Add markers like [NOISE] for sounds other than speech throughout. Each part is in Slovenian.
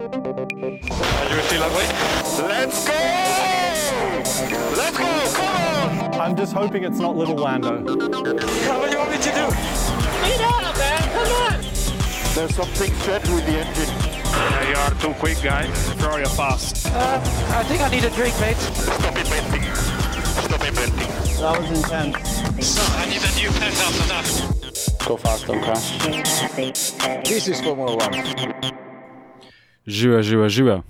Are you still awake? Let's go! Let's go! Come on! I'm just hoping it's not little Lando. What do you want me to do? Speed up, man! Come on! There's something set with the engine. Yeah, you are too quick, guy. Sorry, you're fast. Uh, I think I need a drink, mate. Stop inventing. Stop inventing. That was intense. So, I need a new pen after that. Go fast, don't crash. This is Formula One. Živijo, živijo, živijo.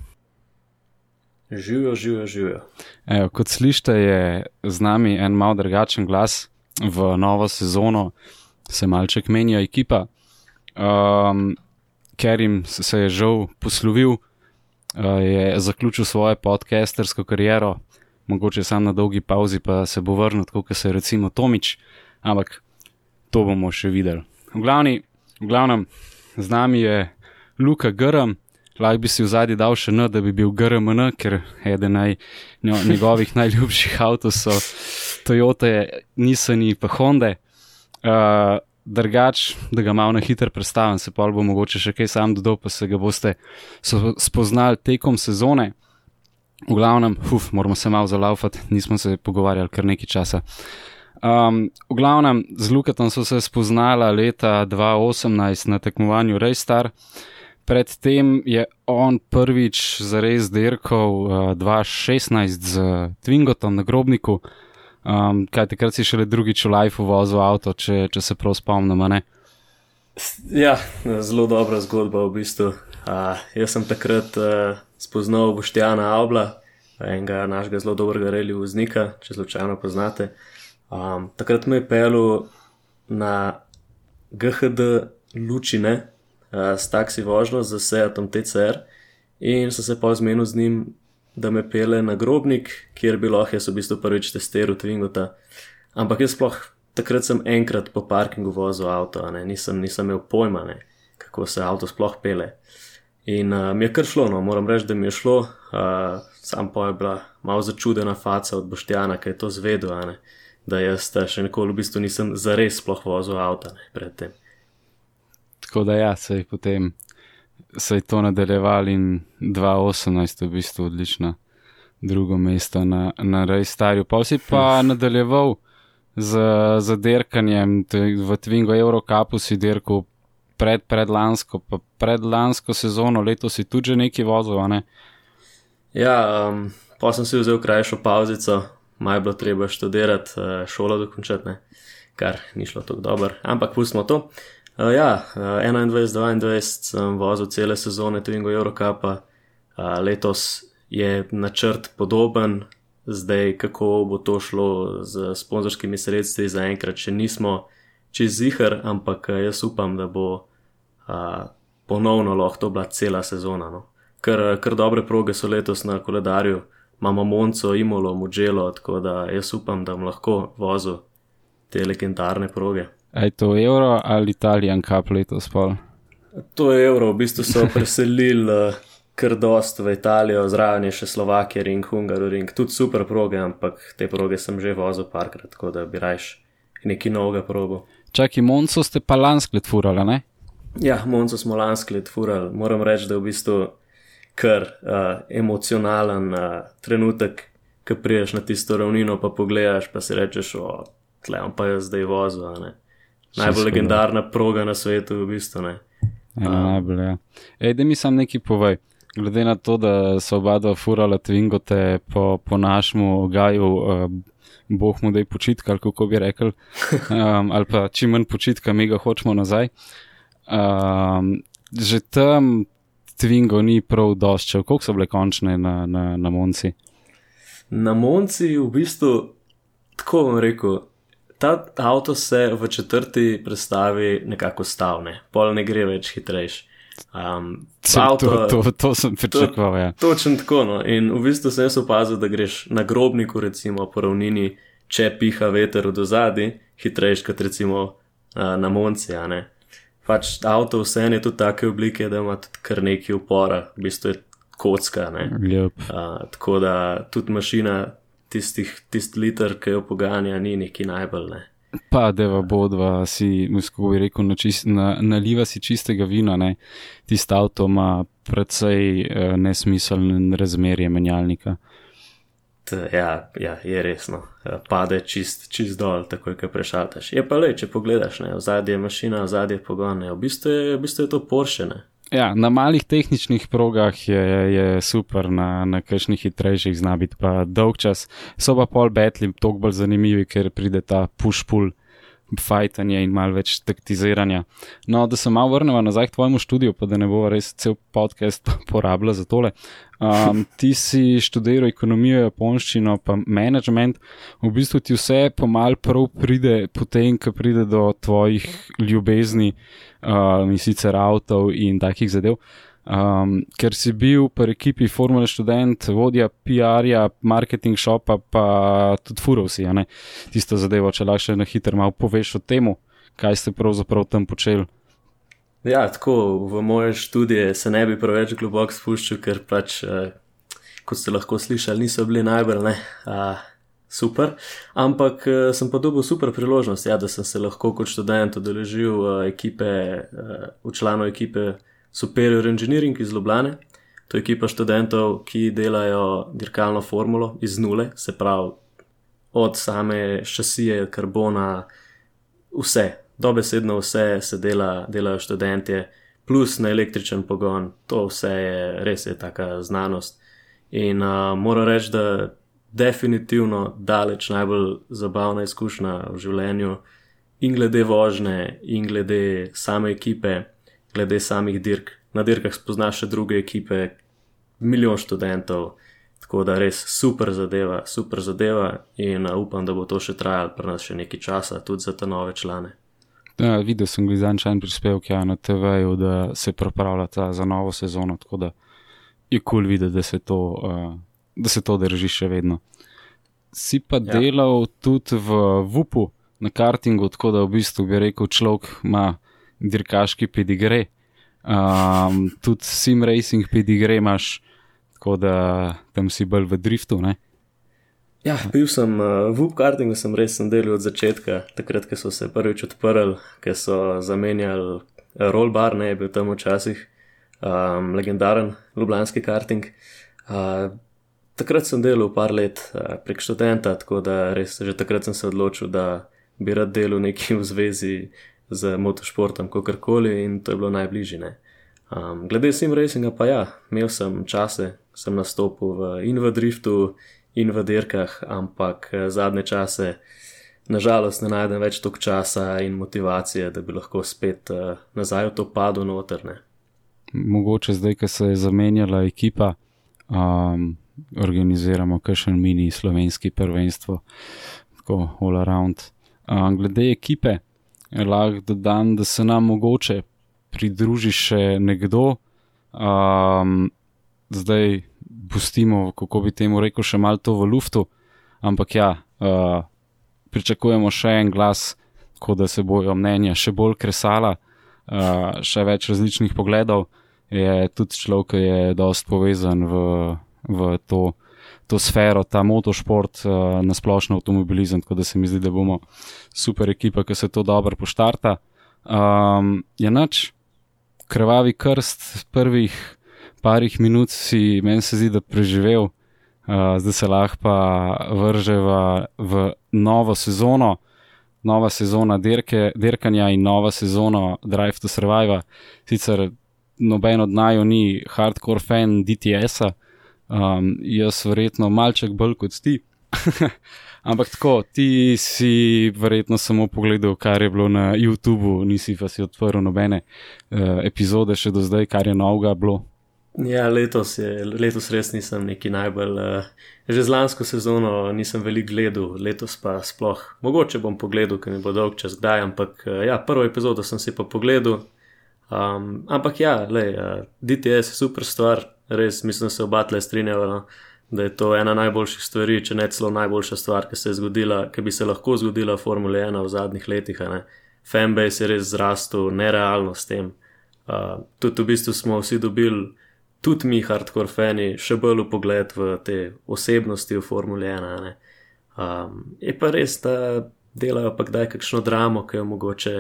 Živijo, živijo, živijo. Evo, kot slišite, je z nami en mal drugačen glas v novo sezono, se malček menja ekipa. Um, ker jim se je žal poslovil, uh, je zaključil svojo podcastersko kariero, mogoče sam na dolgi pauzi, pa se bo vrnil, kot se je recimo Tomič, ampak to bomo še videli. V, glavni, v glavnem, z nami je Luka Grm. Lahko bi si v zadnji dal še N, da bi bil GRMN, ker eden naj, njegovih [LAUGHS] najljubših avtomobilov so Toyota, Nissan in pa Honda. Uh, drugač, da ga malo na hitro predstavim, se pa bo mogoče še kaj sam dodal, pa se ga boste spoznali tekom sezone. V glavnem, uf, moramo se malo zalaufati, nismo se pogovarjali kar nekaj časa. Um, v glavnem, z Lukatom so se spoznala leta 2018 na tekmovanju Raystar. Predtem je on prvič zares dirkal uh, 2016 z Twingotom na grobniku, um, kaj takrat si šele drugič v Lifeu vozil avto, če, če se prav spomnim. Ja, zelo dobra zgodba v bistvu. Uh, jaz sem takrat uh, spoznal Boštjana Avla, enega našega zelo dobrega reli voznika, če slučajno poznate. Um, takrat me je pelil na GHD Lučine uh, s taksi vožnjo z Seatom TCR in sem se pa zmenil z njim, da me pele na grobnik, kjer bi lahko jaz v bistvu prvič testiral Twingota. Ampak jaz sploh takrat sem enkrat po parkingu vozil avto, ne, nisem, nisem imel pojma, ne, kako se avto sploh pele. In uh, mi je kar šlo, no, moram reči, da mi je šlo, uh, sam pa je bila malo začudena faca od Boštjana, ki je to zvedel, da jaz še nikoli v bistvu nisem zares sploh vozil avto predtem. Tako da ja, se je potem se je to nadaljeval in 2018 je v bistvu odlično drugo mesto na, na Rejstarju. Pa si pa nadaljeval z, z derkanjem je v Twingo Eurocupu si derkal pred, predlansko, pa predlansko sezono, letos si tudi že neki vozil, ne? Ja, um, pa sem si vzel krajšo pauzico, maj bilo treba študirati, uh, šolo dokončati, ne, kar ni šlo tako dobro, ampak pustimo to. Uh, ja, uh, 21-22 sem vozil cele sezone Twingo Eurocupa, uh, letos je načrt podoben, zdaj kako bo to šlo z sponzorskimi sredstvi, zaenkrat še nismo čez zihar, ampak uh, jaz upam, da bo uh, ponovno lahko to bila cela sezona. No. Ker, ker dobre proge so letos na koledarju, imamo Monco, Imolo, Mugello, tako da jaz upam, da bom lahko vozil te legendarne proge. A je to Euro ali Italijan Cup letos pol? To je evro, v bistvu so preselili uh, kar dost v Italijo, zraven je še Slovakija, Ring, Hungaroring, tudi super proge, ampak te proge sem že vozil parkrat, tako da bi rajš neki novega probo. Čakaj, Monco ste pa lansko let furali, ne? Ja, Monco smo lansko let furali, moram reči, da je v bistvu kar uh, emocionalen uh, trenutek, ko priješ na tisto ravnino, pa pogledaš, pa si rečeš, o, tle, pa je zdaj vozil, ne. Najbolj legendarna proga na svetu, v bistvu ne. Ena najbolj, ja. Ej, da mi sam nekaj povej. Glede na to, da so oba dva furala Twingote po, po našemu gaju, uh, boh mu da je počitka, ali kako bi rekel, [LAUGHS] um, ali pa čim manj počitka, mi ga hočemo nazaj. Um, že tam Twingo ni prav doščev, koliko so bile končne na, na, na Monci. Na Monci v bistvu, tako bom rekel, ta avto se v četrti predstavi nekako stavne, pol ne gre več hitrejš. Um, [LAUGHS] To, to, to, to sem pričakoval, ja. Točno tako. No. In v bistvu sem jaz opazil, da greš na grobniku, recimo po ravnini, če piha veter od ozadi, hitrejš kot recimo uh, na Monci. Pač avto vse je tudi take oblike, da ima tudi kar nekaj upora, v bistvu je kocka. ne. Ljub. Uh, tako da tudi mašina, tistih, tist liter, ki jo poganja, ni neki najbolj. Ne. Pa, deva bodva si, kako bi rekel, na čist, na, naliva si čistega vina, ne. Tisto avto ima precej uh, nesmiseln razmerje menjalnika. T, ja, ja, je resno. Pade čist, čist dol, takoj, ko prešaltaš. Je pa le, če pogledaš, ne, v zadnji je mašina, v zadnji je pogon, ne, v bistvu je, v bistvu je to poršene. Ja, na malih tehničnih progah je, je super, na, na kakšnih hitrejših zna biti pa dolg čas. So pa pol betli toliko bolj zanimivi, ker pride ta push-pull fajtanje in malo več taktiziranja. No, da se malo vrnemo nazaj k tvojemu študiju, pa da ne bo res cel podcast [LAUGHS] porabila za tole. Um, ti si študiral ekonomijo, japonščino, pa management. V bistvu ti vse pomal prav pride, potem, ko pride do tvojih ljubezni, um, in sicer avtov in takih zadev. Um, ker si bil pri ekipi Formule študent, vodja PR-ja, marketing shopa, pa tudi furovsi, a ne tisto zadevo, če lahko še na hitro malo poveš o tem, kaj ste pravzaprav tam počeli. Ja, tako v moje študije se ne bi preveč globoko spuščal, ker pač, eh, kot ste lahko slišali, niso bili najbolj ne. Uh, Super, ampak uh, sem pa dobil super priložnost, ja, da sem se lahko kot študent udeležil uh, ekipe, uh, v članu ekipe Superior Engineering iz Ljubljane. To je ekipa študentov, ki delajo dirkalno formulo iz nule, se pravi od same šasije, karbona, vse, dobesedno vse se dela, delajo študentje, plus na električen pogon, to vse je res je taka znanost. In uh, moram reči, da definitivno daleč najbolj zabavna izkušnja v življenju, in glede vožnje, in glede same ekipe glede samih dirk. Na dirkah spoznaš še druge ekipe, milijon študentov, tako da res super zadeva, super zadeva in upam, da bo to še trajalo pri nas še nekaj časa, tudi za te nove člane. Ja, videl sem glizančan prispevek ja, na TV-ju, da se pripravlja ta za novo sezono, tako da je kul cool videti, da se to, uh, da se to drži še vedno. Si pa ja. delal tudi v VUP-u na kartingu, tako da v bistvu bi rekel, človek ima dirkaški pedigre. Um, tudi sim racing pedigre imaš, tako da tam si bolj v driftu. Ne? Ja, bil sem uh, v upkartingu, sem res sem delal od začetka, takrat, ko so se prvič odprli, ko so zamenjali uh, roll bar, ne je bil tam včasih um, legendaren ljubljanski karting. Uh, takrat sem delal par let uh, prek študenta, tako da res že takrat sem se odločil, da bi rad delal nekaj v zvezi z motošportom, kakorkoli in to je bilo najbližje. Um, glede sim racinga pa ja, imel sem čase, sem nastopil v, in v driftu, in v dirkah, ampak eh, zadnje čase, nažalost, ne najdem več toliko časa in motivacije, da bi lahko spet uh, nazaj v to padlo notrne. Mogoče zdaj, ko se je zamenjala ekipa, um, organiziramo kakšen mini slovenski prvenstvo, tako all around. Um, glede ekipe, lahko dodam, da se nam mogoče pridruži še nekdo. Um, zdaj pustimo, kako bi temu rekel, še malo to v luftu, ampak ja, uh, pričakujemo še en glas, tako da se bojo mnenja še bolj kresala, uh, še več različnih pogledov. Je tudi človek, ki je dost povezan v, v to to sfero, ta motošport, uh, eh, nasplošno avtomobilizem, tako da se mi zdi, da bomo super ekipa, ki se to dobro poštarta. Um, je nač, krvavi krst prvih parih minut si meni se zdi, da preživel, uh, zdaj se lahko vrže v, v novo sezono. Nova sezona dirke, dirkanja in nova sezona Drive to Survive. Sicer noben od naju ni hardcore fan DTS-a, Um, jaz verjetno malček bolj kot ti. [LAUGHS] Ampak tako, ti si verjetno samo pogledal, kar je bilo na YouTubu, nisi pa si odprl nobene uh, epizode še do zdaj, kar je novega bilo. Ja, letos, je, letos res nisem neki najbolj. Uh, že z lansko sezono nisem veliko gledal, letos pa sploh. Mogoče bom pogledal, ker mi bo dolg čas kdaj, ampak uh, ja, prvo epizodo sem si pa pogledal. Um, ampak ja, le, uh, DTS je super stvar, res mislim, da se oba tle strinjava, no? da je to ena najboljših stvari, če ne celo najboljša stvar, ki se je zgodila, ki bi se lahko zgodila v Formuli 1 v zadnjih letih. Fanbase je res zrastel nerealno s tem. Uh, tudi v bistvu smo vsi dobili, tudi mi, hardcore fani, še bolj pogled v te osebnosti v Formuli 1. Um, je pa res, da delajo pa kdaj kakšno dramo, ki jo mogoče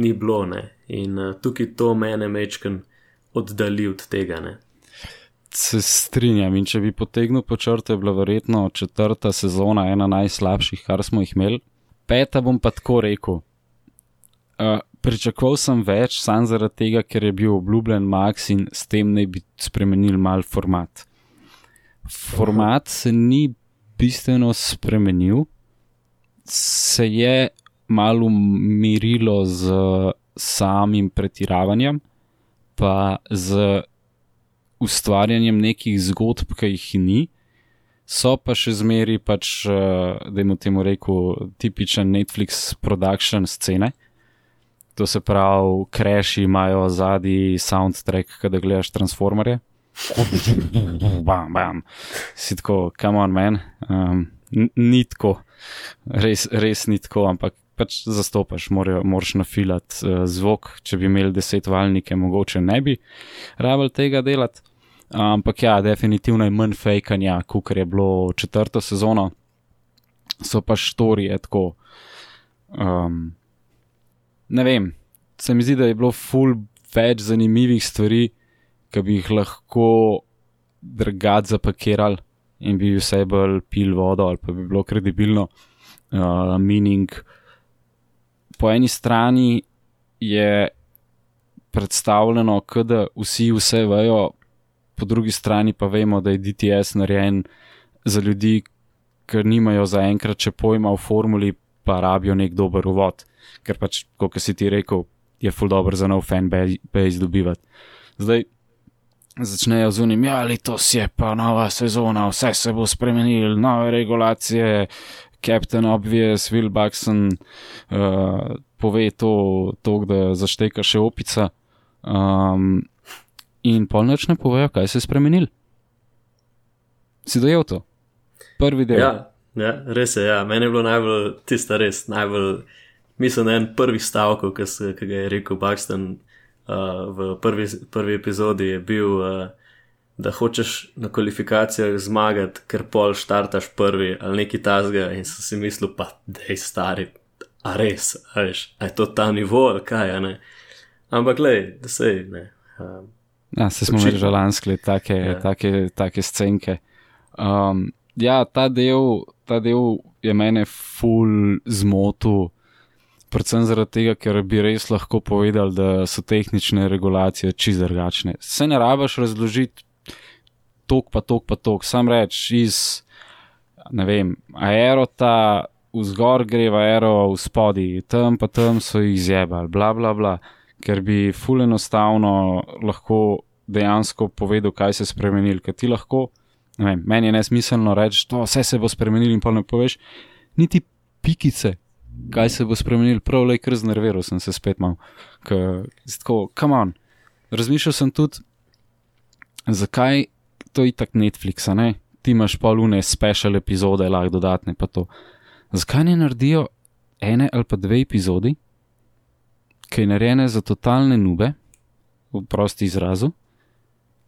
ni bilo. Ne? In uh, tukaj to mene mečken oddalji od tega. Ne? Se strinjam in če bi potegnil po črte, je bila verjetno četrta sezona ena najslabših, kar smo jih imeli. Peta bom pa tako rekel. Uh, pričakoval sem več, samo zaradi tega, ker je bil obljubljen Max in s tem naj bi spremenili mal format. Format se ni bistveno spremenil, se je malo umirilo z samim pretiravanjem, pa z ustvarjanjem nekih zgodb, ki jih ni. So pa še zmeri, pač, da jim temu rekel, tipičen Netflix production scene. To se pravi, kreši imajo zadnji soundtrack, kada gledaš Transformerje. [LAUGHS] bam, bam. Si tako, come on, man. Um, ni tako, res, res ni tako, ampak pač zastopaš, moraš nafilati uh, zvok. Če bi imeli deset valnike, mogoče ne bi rabili tega delati. Ampak ja, definitivno je manj fejkanja, kot je bilo četrto sezono, so pa štorije tako. Um, ne vem, se mi zdi, da je bilo ful več zanimivih stvari, ki bi jih lahko drugače zapakirali in bi vse bolj pil vodo, ali pa bi bilo kredibilno. Uh, meaning, po eni strani je predstavljeno, da vsi vse vejo, po drugi strani pa vemo, da je DTS narejen za ljudi, ki nimajo zaenkrat še pojma o formuli, pa rabijo nek dober uvod. Ker pač, kot si ti rekel, je full dobro za nov fan base dobivati. Zdaj začnejo z unim, ja, letos je pa nova sezona, vse se bo spremenilo, nove regulacije. Captain Obvious, Will Buxton uh, pove to, to, da zašteka še opica. Um, in polnoč ne povejo, kaj se je spremenil. Si dojel to? Prvi del. Ja, ja res je. Ja. Meni je bilo najbolj tisto, res najbolj, mislim, en prvih stavkov, ki, se, ki je rekel Buxton uh, v prvi, prvi epizodi, je bil, uh, da hočeš na kvalifikacijah zmagati, ker pol štartaš prvi ali neki tasga in sem si mislil, pa da je stari. A res, a veš, a je to ta nivo, kaj, ne? Ampak, le, da se je. Um, Ja, se smo že lanske take, ja. take, take scenke. Um, ja, ta del, ta del je mene full zmotil, predvsem zaradi tega, ker bi res lahko povedal, da so tehnične regulacije čisto drugačne. Se ne rabaš razložiti tok pa tok pa tok, sam reč iz, ne vem, aerota. Vzgor gre v aero, v spodi, tam pa tam so jih zjebali, bla bla bla ker bi ful enostavno lahko dejansko povedal, kaj se je spremenil. Ker ti lahko, vem, meni je nesmiselno reči, da vse se bo spremenil in pa ne poveš, niti pikice, kaj se bo spremenil, prav le kar znerviral sem se spet mal. Tako, come on. Razmišljal sem tudi, zakaj to je tako Netflix, ne? Ti imaš polune special epizode, lahko dodatne pa to. Zakaj ne naredijo ene ali pa dve epizodi? Ki je narejene za totalne nube, v prosti izrazu,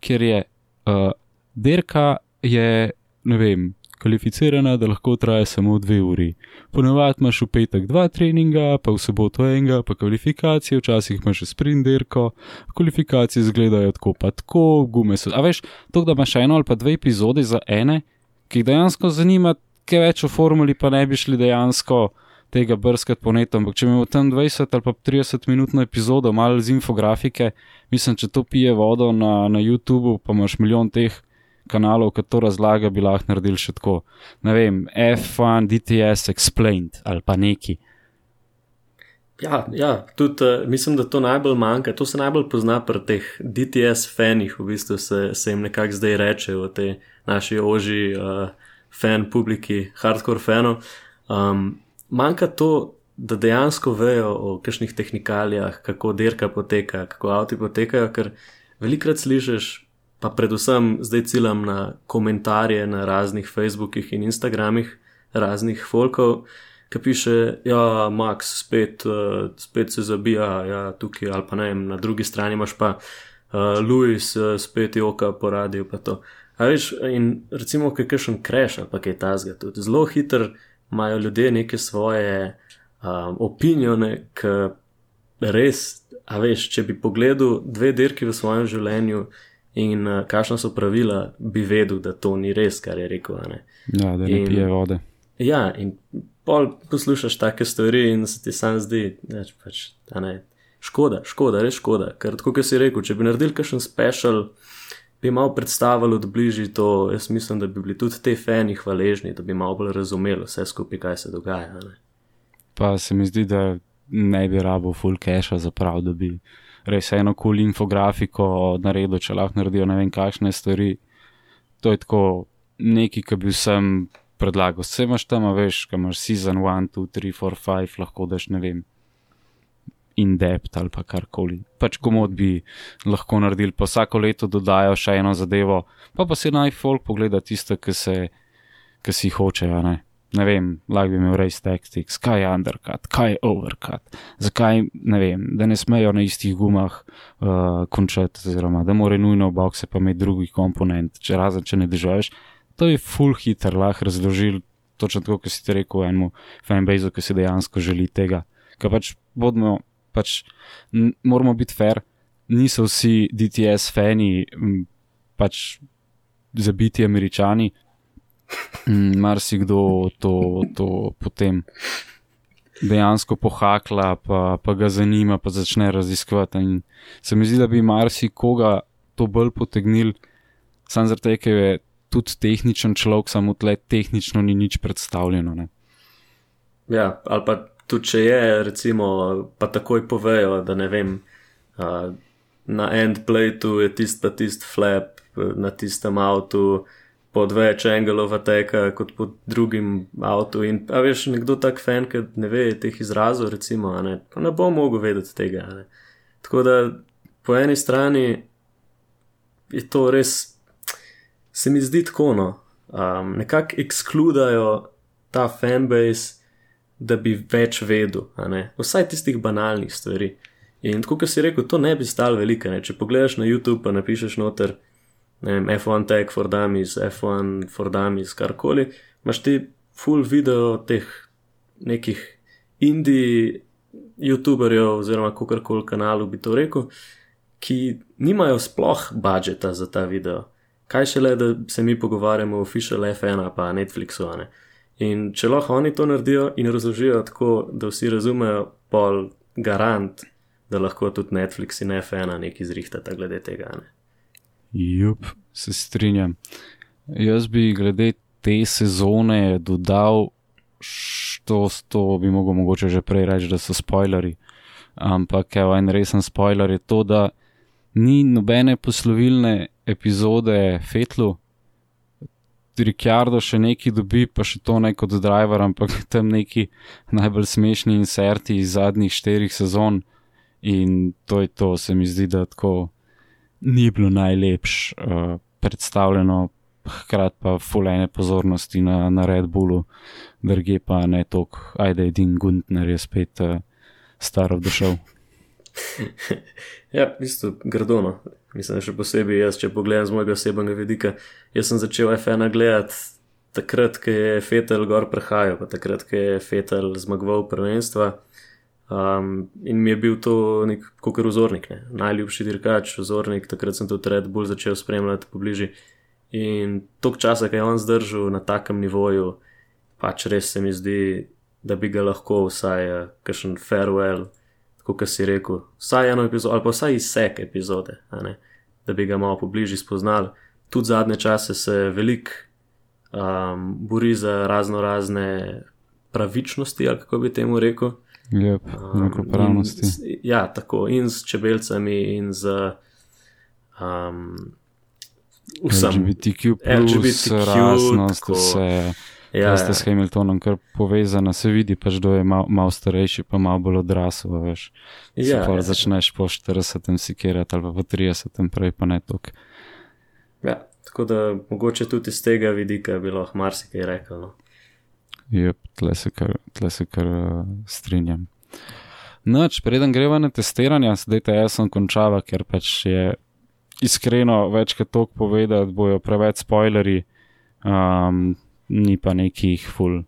ker je uh, derka, je, ne vem, kvalificirana, da lahko traja samo dve uri. Ponovadi imaš v petek dva treninga, pa v soboto enega, pa kvalifikacije, včasih imaš še sprint derko, kvalifikacije izgledajo tako, pa tako, gume so. A veš, to, da imaš eno ali pa dve epizode za ene, ki jih dejansko zanima, kaj več o formuli, pa ne bi šli dejansko tega brskati po netu. Ampak če imamo tam 20 ali pa 30 minutno epizodo, malo z infografike, mislim, če to pije vodo na, na YouTubu, pa imaš milijon teh kanalov, ki to razlaga, bi lahko naredili še tako. Ne vem, F1, DTS, Explained ali pa neki. Ja, ja tudi uh, mislim, da to najbolj manjka. To se najbolj pozna pri teh DTS fanih, v bistvu se, se jim nekako zdaj reče v tej naši oži uh, fan publiki, hardcore fanov. Um, manjka to, da dejansko vejo o kakšnih tehnikalijah, kako dirka poteka, kako avti potekajo, ker velikrat slišiš, pa predvsem zdaj ciljam na komentarje na raznih Facebookih in Instagramih raznih folkov. Ki piše, ja, Max spet, uh, spet se zabija, ja, tukaj ali pa ne, na drugi strani imaš pa uh, Louis, uh, spet je oka po radiju. In recimo, kaj še en crash ali pa kaj tasga, tudi zelo hiter imajo ljudje neke svoje um, opinione, ki res, a veš, če bi pogledal dve dirki v svojem življenju, in uh, kakšna so pravila, bi vedel, da to ni res, kar je rekel. Ne? Ja, da ne In- pije vode. Ja, in pol poslušaš take stvari in se ti sam zdi, da pač, a ne, škoda, škoda, res škoda. Ker tako, kot si rekel, če bi naredili kakšen special, bi malo predstavili od bližji to, jaz mislim, da bi bili tudi te fani hvaležni, da bi malo bolj razumeli vse skupaj, kaj se dogaja. Ne? Pa se mi zdi, da ne bi rabo full cache zaprav, da bi res eno kul cool infografiko naredil, če lahko naredijo ne vem kakšne stvari. To je tako nekaj, ki bi vsem predlagal. Vse imaš tam, veš, kaj imaš season 1, 2, 3, 4, 5, lahko daš ne vem. In depth ali pa karkoli. Pač komod bi lahko naredili, pa vsako leto dodajo še eno zadevo, pa pa si naj folk pogleda tisto, ki se, ki si hočejo, ne. Ne vem, lahko bi imel race tactics, kaj je undercut, kaj je overcut, zakaj, ne vem, da ne smejo na istih gumah uh, končati, oziroma da more nujno v bokse pa imeti drugi komponent, če razen če ne držaš. To je full hitter, lahko razložil točno tako, kot si ti rekel, enemu fanbase, ki si dejansko želi tega. Ker pač bodimo, pač moramo biti fair, niso vsi DTS fani, pač zabiti američani. Mm, Marsikdo to, to potem dejansko pohakla, pa, pa ga zanima, pa začne raziskovati. In se mi zdi, da bi marsikoga to bolj potegnil, sam zaradi tega, ker je tudi tehničen človek, samo tle tehnično ni nič predstavljeno. Ne? Ja, ali pa tudi če je, recimo, pa takoj povejo, da ne vem, uh, na endplateu je tist pa tist flap, na tistem avtu, pod več angelov ateka kot pod drugim avtu. In a veš, nekdo tak fan, ki ne ve teh izrazov, recimo, ne, ne bo mogel vedeti tega. Ne. Tako da po eni strani je to res, se mi zdi tako, no, um, nekako ekskludajo ta fanbase, da bi več vedel, vsaj tistih banalnih stvari. In tako, kot si rekel, to ne bi stalo veliko. Ne? Če pogledaš na YouTube, pa napišeš noter ne vem, F1 tag for dummies, F1 for dummies, karkoli, imaš ti full video teh nekih indie YouTuberjev, oziroma kakorkoli kanalov bi to rekel, ki nimajo sploh budžeta za ta video. Kaj šele, da se mi pogovarjamo o official F1 pa Netflixu. Ne? In če lahko oni to naredijo in razložijo tako, da vsi razumejo, pol garant, da lahko tudi Netflix in F1 nekaj zrihtata glede tega. Ne? Jup, se strinjam. Jaz bi glede te sezone dodal, što to bi mogel mogoče že prej reči, da so spoilerji. Ampak evo, en resen spoiler je to, da ni nobene poslovilne epizode Fetlu. Ricciardo še neki dobi, pa še to ne kot driver, ampak [LAUGHS] tam neki najbolj smešni inserti iz zadnjih štirih sezon. In to je to, se mi zdi, da tako ni bilo najlepš uh, predstavljeno, hkrati pa fulejne pozornosti na, na Red Bullu, druge pa ne tok, ajde, Edin Guntner je spet uh, star show. [LAUGHS] Ja, v bistvu grdono. Mislim, še posebej jaz, če pogledam z mojega osebnega vidika. Jaz sem začel F1 gledati takrat, ko je Fetel gor prehajal, pa takrat, ko je Fetel zmagoval prvenstva. Um, in mi je bil to nek kot vzornik, ne? najljubši dirkač, vzornik. Takrat sem tudi Red Bull začel spremljati pobliže. In tok časa, ki je on zdržal na takem nivoju, pač res se mi zdi, da bi ga lahko vsaj uh, kakšen farewell tako kot si rekel, vsaj eno epizodo, ali pa vsaj izsek epizode, ne, da bi ga malo pobliže spoznali. Tudi zadnje čase se veliko um, bori za razno razne pravičnosti, ali kako bi temu rekel. Lep, enakopravnosti. In s- Ja, tako in s čebeljcami, in z um, vsem. LGBTQ, LGBTQ, raznost, tako. vse. Ja, ste ja. s Hamiltonom kar povezana, se vidi pač, kdo je mal, mal starejši, pa mal bolj odrasel, veš. Ja, ja. začneš po 40. sikirati ali pa po 30. prej pa ne tok. ja, tako da mogoče tudi iz tega vidika bi lahko marsikaj rekel. No. Jep, tle se kar, tle se kar uh, strinjam. Noč, preden greva na testiranje, zdaj te jaz sem končava, ker pač je iskreno več kot tok povedati, bojo preveč spoilerji, um, ni pa nekih full,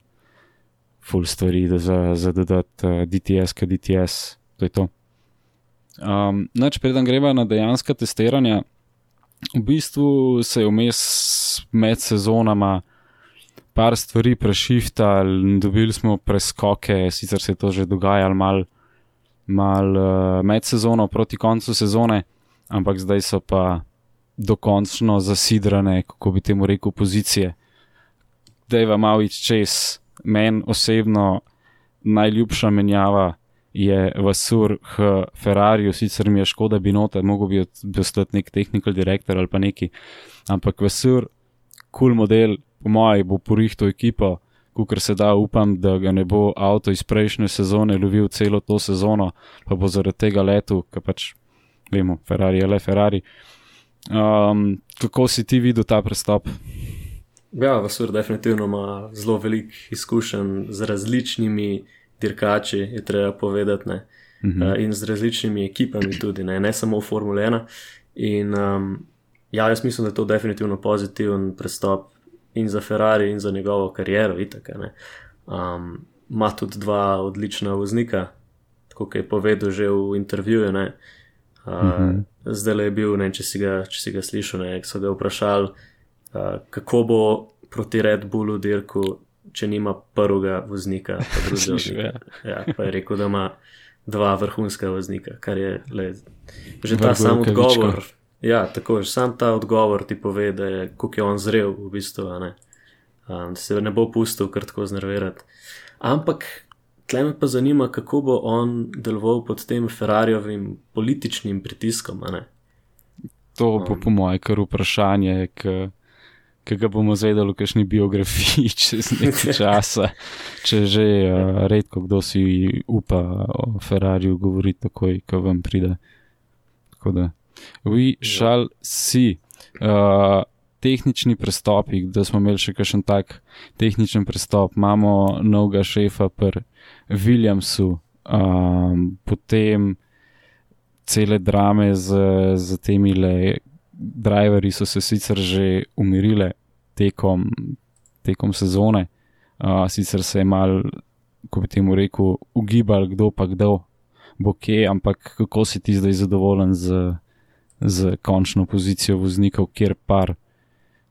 full stvari za, za dodati uh, DTS, kaj DTS, to je to. Um, noč, preden greva na dejanska testiranja, v bistvu se je vmes med sezonama par stvari prešiftali, dobili smo preskoke, sicer se je to že dogajalo mal, mal uh, med sezono proti koncu sezone, ampak zdaj so pa dokončno zasidrane, kako bi temu rekel, pozicije. Malo iz čez, meni osebno najljubša menjava je Vasur h Ferrariju, sicer mi je škoda, bi nota, mogo bi ostati nek technical director ali pa neki, ampak Vasur, kul cool model, po mojem, bo porihto ekipo, kar se da, upam, da ga ne bo avto iz prejšnje sezone lovil celo to sezono, pa bo zaradi tega letu, ker pač vemo, Ferrari je le Ferrari. Um, kako si ti videl ta prestop? Ja, Vasur definitivno ima zelo velik izkušenj z različnimi dirkači, je treba povedati, ne? Uh -huh. uh, in z različnimi ekipami tudi, ne, ne samo v Formule 1. In um, ja, jaz mislim, da je to definitivno pozitiven prestop in za Ferrari, in za njegovo kariero, itak. Um, Ma tudi dva odlična voznika, kot je povedal že v intervjuju. Uh, uh -huh. Zdaj je bil, ne, če, si ga, če si ga slišal, ne, so ga vprašali, kako bo proti Red Bullu dirku, če nima prvega voznika, pa [LAUGHS] drugega voznika. Ja, pa je rekel, da ima dva vrhunska voznika, kar je le, že ta sam odgovor. Ja, tako je, sam ta odgovor ti pove, da je, kako je on zrel, v bistvu? Um, se ne bo pustil kar tako znervirati. Ampak tle me pa zanima, kako bo on deloval pod tem Ferrarijovim političnim pritiskom. To bo um, po mojem kar vprašanje, ki ga bomo zvedeli v kakšni biografiji [LAUGHS] čez nekaj [LAUGHS] časa, če že uh, redko kdo si upa o Ferrariju govoriti takoj, ko vam pride. Tako da. Vi šal si. Uh, tehnični prestopi, da smo imeli še kakšen tak tehničen prestop, imamo novega šefa pri Williamsu, um, potem cele drame z, z temi le. Driverji so se sicer že umirile tekom, tekom sezone, uh, sicer se je mal, ko bi temu rekel, ugibal, kdo pa kdo bo kje, ampak kako si ti zdaj zadovoljen z z končno pozicijo voznikov, kjer par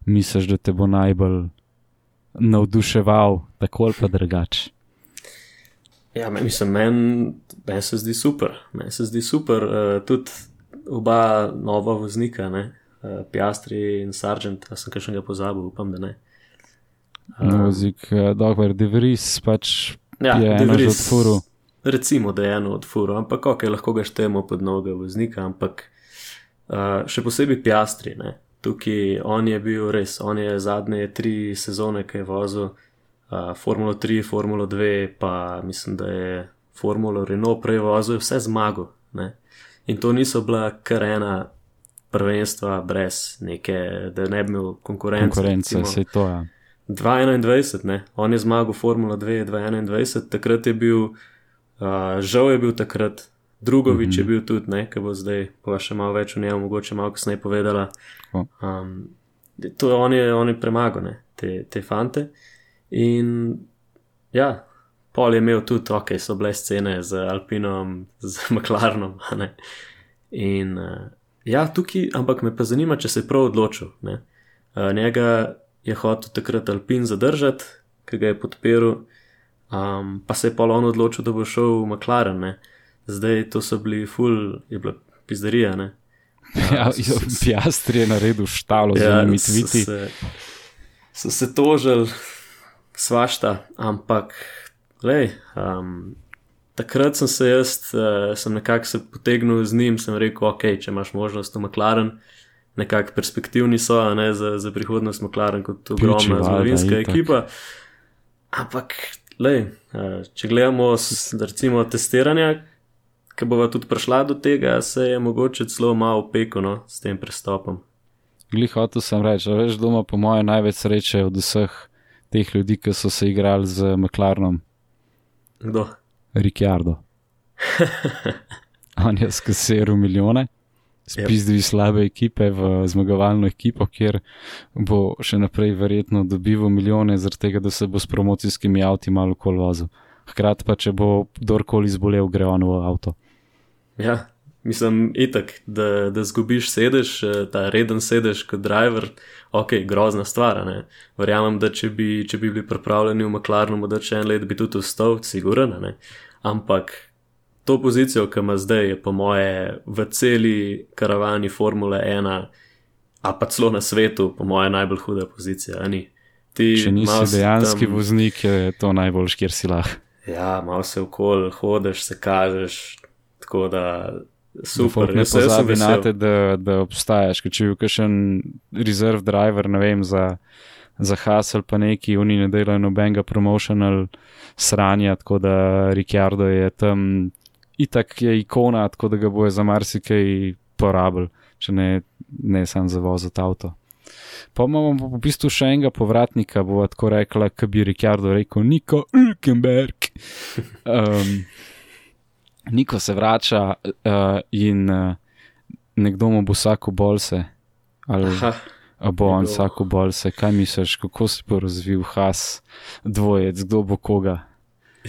misliš, da te bo najbolj navduševal, tako ali pa drugače. Ja, mislim, meni men se zdi super, meni se zdi super, uh, tudi oba nova voznika, uh, Piastri in Sargent, a sem nekaj pozabil, upam, da ne. Uh, Vozik, uh, dobro, Devries pač ja, je eno od furu. Recimo, da je eno od furu, ampak ok, lahko ga štejemo pod novega voznika, ampak Uh, še posebej Piastri, ne? tukaj on je bil res, on je zadnje tri sezone, ki je vozil uh, Formulo 3, Formulo 2, pa mislim, da je Formulo Renault prej vozil, vse zmago. Ne? In to niso bila kar ena prvenstva brez neke, da ne bi imel konkurence. Konkurence, se to je. Ja. 2021, ne? on je zmagal Formulo 2, 2021, takrat je bil, uh, žal je bil takrat Drugovič mm -hmm. je bil tudi, ne, ki bo zdaj, pa še malo več o njej, mogoče malo kasneje povedala. Um, to on, je, on je premagal, ne, te, te fante. In ja, pol je imel tudi, ok, so bile scene z Alpinom, z [LAUGHS] McLarenom. In uh, ja, tukaj, ampak me pa zanima, če se je prav odločil. Uh, njega je hotel takrat Alpin zadržati, ki ga je podporil, um, pa se je pa on odločil, da bo šel v McLaren. Ne zdaj to so bili full, je bila pizderija. Ne? [LAUGHS] Ja, [LAUGHS] Piastri je naredil štalo ja, za njimi tviti. So, so se tožili, svašta, ampak, lej, um, takrat sem se jaz, uh, sem nekako se potegnil z njim, sem rekel, ok, če imaš možnost v McLaren, nekako perspektivni so, ne, za, za prihodnost McLaren kot ogromna zgodovinska ekipa. Ampak, lej, uh, če gledamo, recimo, testiranja, ki bo tudi prišla do tega, se je mogoče celo malo peklo s tem pristopom. Glih, hotel sem reči, da veš doma, po mojem, največ sreče od vseh teh ljudi, ki so se igrali z McLarenom. Kdo? Ricciardo. [LAUGHS] On je skasiral milijone, spizdvi yep. slabe ekipe v zmagovalno ekipo, kjer bo še naprej verjetno dobival milijone, zaradi tega, da se bo s promocijskimi avti malo kol vozil. Hkrati pa, če bo kdorkoli zbolel, gre on v avto. Ja, Mislim, itak, da, da zgubiš sedež, eh, ta reden sedež kot driver, ok, grozna stvar. Ne? Verjamem, da če bi, če bi bili pripravljeni v McLarenu, da če en let bi tudi vstal, siguren, a ne. Ampak to pozicijo, ki ima zdaj, je po moje v celi karavani Formule 1, a pa celo na svetu, po moje najbolj huda pozicija. ni. Ti Če nisi si dejanski tam- voznik, je to najboljš, kjer si lahko. Ja, malo se okol, hodeš, se kažeš, tako Da super. ne pozabi na te, da, da obstajaš. Ker če bi bil kakšen rezerv driver, ne vem, za, za Hasel pa neki, oni ne delajo nobenega promotional sranja, tako da Ricciardo je tam itak je ikona, tako da ga bojo za marsikaj porabil, če ne, ne sam za voziti avto. Pa imamo v bistvu še enega povratnika, bo tako rekla, ki bi Ricciardo rekel, Niko Ulkenberg. [LAUGHS] Um, Niko se vrača uh, in uh, nekdo mu bo vsako bolse. Ali Aha, a bo on vsako bolse, kaj misliš, kako se bo razvil Has, dvojec, kdo bo koga.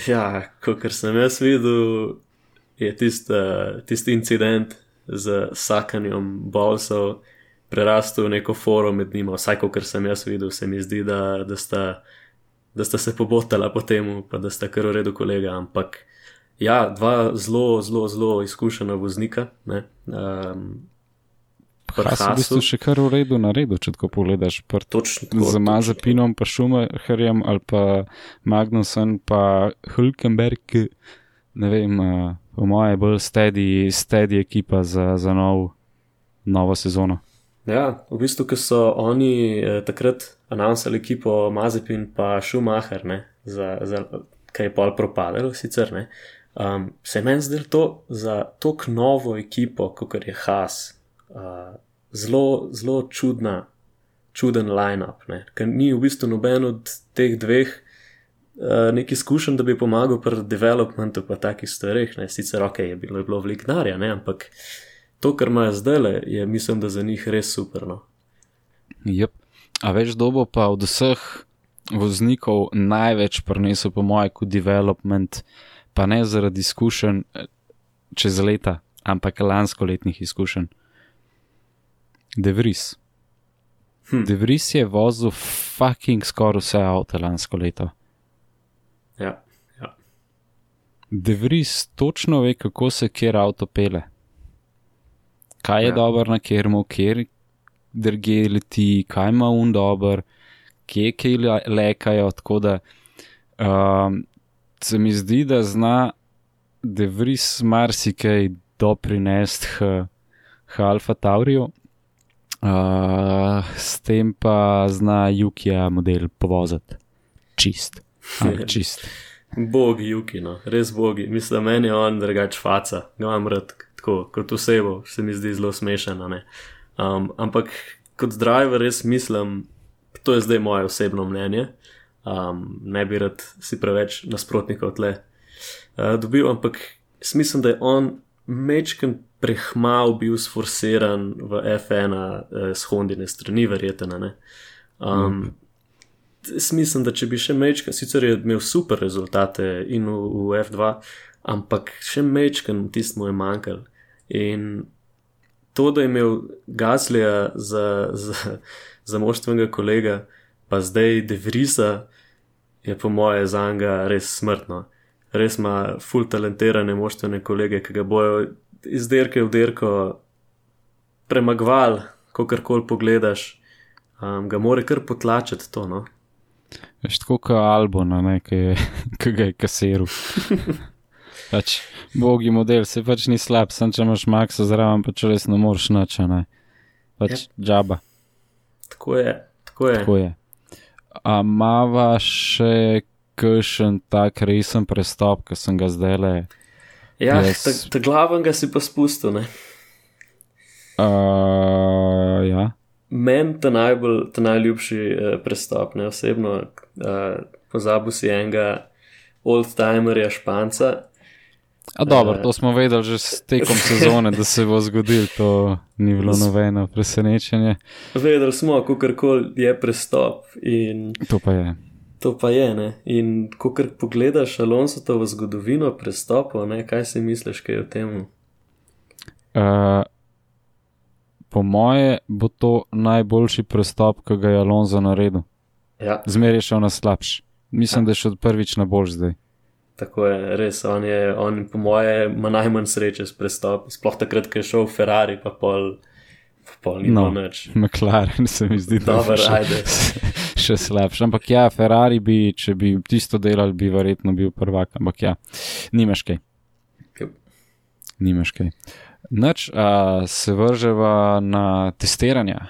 ja, kot sem jaz videl, je tisti tist incident z sakanjem bolsov prerastel v neko forum med njima, vsaj kot sem jaz videl, se mi zdi, da, da, sta, da sta se pobotala po tem, pa da sta kar v redu kolega, ampak ja, dva zelo, zelo, zelo izkušena voznika. Ne, um, pri Has je v bistvu še kar v redu na redu, če tako pogledaš. Pr Točno tako, z točno Mazapinom, pa Schumacherjem ali pa Magnusom, pa Hulkenberg, ne vem, uh, po mojem je bolj steady, steady ekipa za, za nov, novo sezono. Ja, v bistvu, ko so oni eh, takrat announcali ekipo Mazepin pa Schumacher, ne, za, za, kaj je pol propadel, sicer ne. Um, se je meni zdelo to za tako novo ekipo, kot je Haas, uh, zelo, zelo čudna, čuden line-up, ne, ker ni v bistvu noben od teh dveh uh, neki izkušen, da bi pomagal pri developmentu pa takih stvareh, ne, sicer ok, je bilo, je bilo veliko denarja, ampak to, kar imajo zdaj, je mislim, da za njih res super. No. Yep. A več dobo pa od vseh voznikov največ prinesel, po mojem, kot development, pa ne zaradi izkušenj eh, čez leta, ampak lansko letnih izkušenj. Devris. Hm. Devris je vozil fucking skoraj vse avto lansko leto. Ja, ja. Devris točno ve, kako se kjer avto pele. Kaj je Ja. dobro na kermu, kjer drge leti, kaj ima un dober, kje kaj le- lekajo. Tako da um, se mi zdi, da zna Devris marsikaj doprinesti h, h Alfa Tauriju. Uh, s tem pa zna Jukija model povoziti. Čist. Ampak [LAUGHS] čist. Bogi, Juki, no, res bogi. Mislim, meni je on drugač faca, ga imam rad, tako kot osebo, se mi zdi zelo smešen. a ne. Um, ampak kot driver res mislim, to je zdaj moje osebno mnenje, um, ne bi rad si preveč nasprotnikov tle uh, dobil, ampak mislim, da je on mečken prehmal bil sforsiran v F1 uh, s Hondine strani, verjetno. Um, Jaz mislim, da če bi še mečken, sicer je imel super rezultate in v, v F2, ampak še mečken tist mu je manjkal. In to, da je imel Gaslija za, za, za moštvenega kolega, pa zdaj Devrisa, je po moje za njega res smrtno. Res ima full talentirane moštvene kolege, ki ga bojo iz derke v derko premagval, ko karkoli pogledaš, um, ga more kar potlačiti to. No? Veš, tako kot Albon, a ne, ki, je, [LAUGHS] ki ga je kasiral. [LAUGHS] pač, bogi model, se pač ni slab, sem če imaš maksa zraven, pač res ne moreš nič, a ne. Pač džaba, Tako je, tako je. tako je. A mava še kakšen tak resen prestop, ki sem ga zdaj le. Ja, Jaz- ta, ta glaven ga si pa spustil. Ne? Uh, ja. Meni ta, najbolj, ta najljubši uh, prestop, ne osebno, uh, pozabil si enega old-timerja Španca. A dobro, Eh. to smo vedeli že s tekom [LAUGHS] sezone, da se bo zgodil, to ni bilo nobeno presenečenje. Vedeli smo, kako koli je prestop in To pa je. to pa je. Ne? In ko kar pogledaš Alonso v zgodovino prestopov, ne? kaj si misliš, kaj je v tem? Uh, po moje bo to najboljši prestop, ki ga je Alonso naredil. Ja, Zmeraj je šel na slabš. Mislim, da je šel prvič na boljš zdaj. Tako je, res. On, je, on po moje, ima najmanj sreče s prestopom. Sploh takrat, ko je šel v Ferrari, pa pol, pa pol ni No. no. nič. McLaren se mi zdi, da je še, [LAUGHS] še slabši. Ampak ja, Ferrari bi, če bi tisto delali, bi verjetno bil prvak. Ampak ja, nimaš kaj. Nimaš kaj. Noč, a se vrževa na testiranja.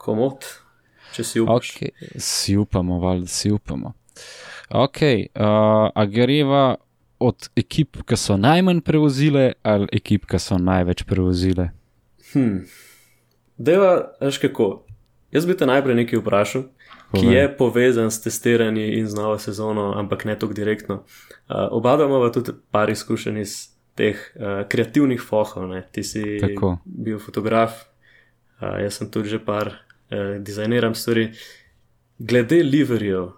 Komod, če si upaš. Okay. Si upamo, valjda si upamo. Ok, uh, a greva od ekip, ki so najmanj prevozile, ali ekip, ki so največ prevozile? Hmm. Deva, veš kako. Jaz bi te najprej nekaj vprašal, ki Povej. je povezan s testiranjem in z novo sezono, ampak ne tako direktno. Uh, oba imamo tudi par izkušenj iz teh uh, kreativnih fohov. Ne? Ti si Tako. bil fotograf, uh, jaz sem tudi že par uh, dizajniram stvari. Glede liverjev,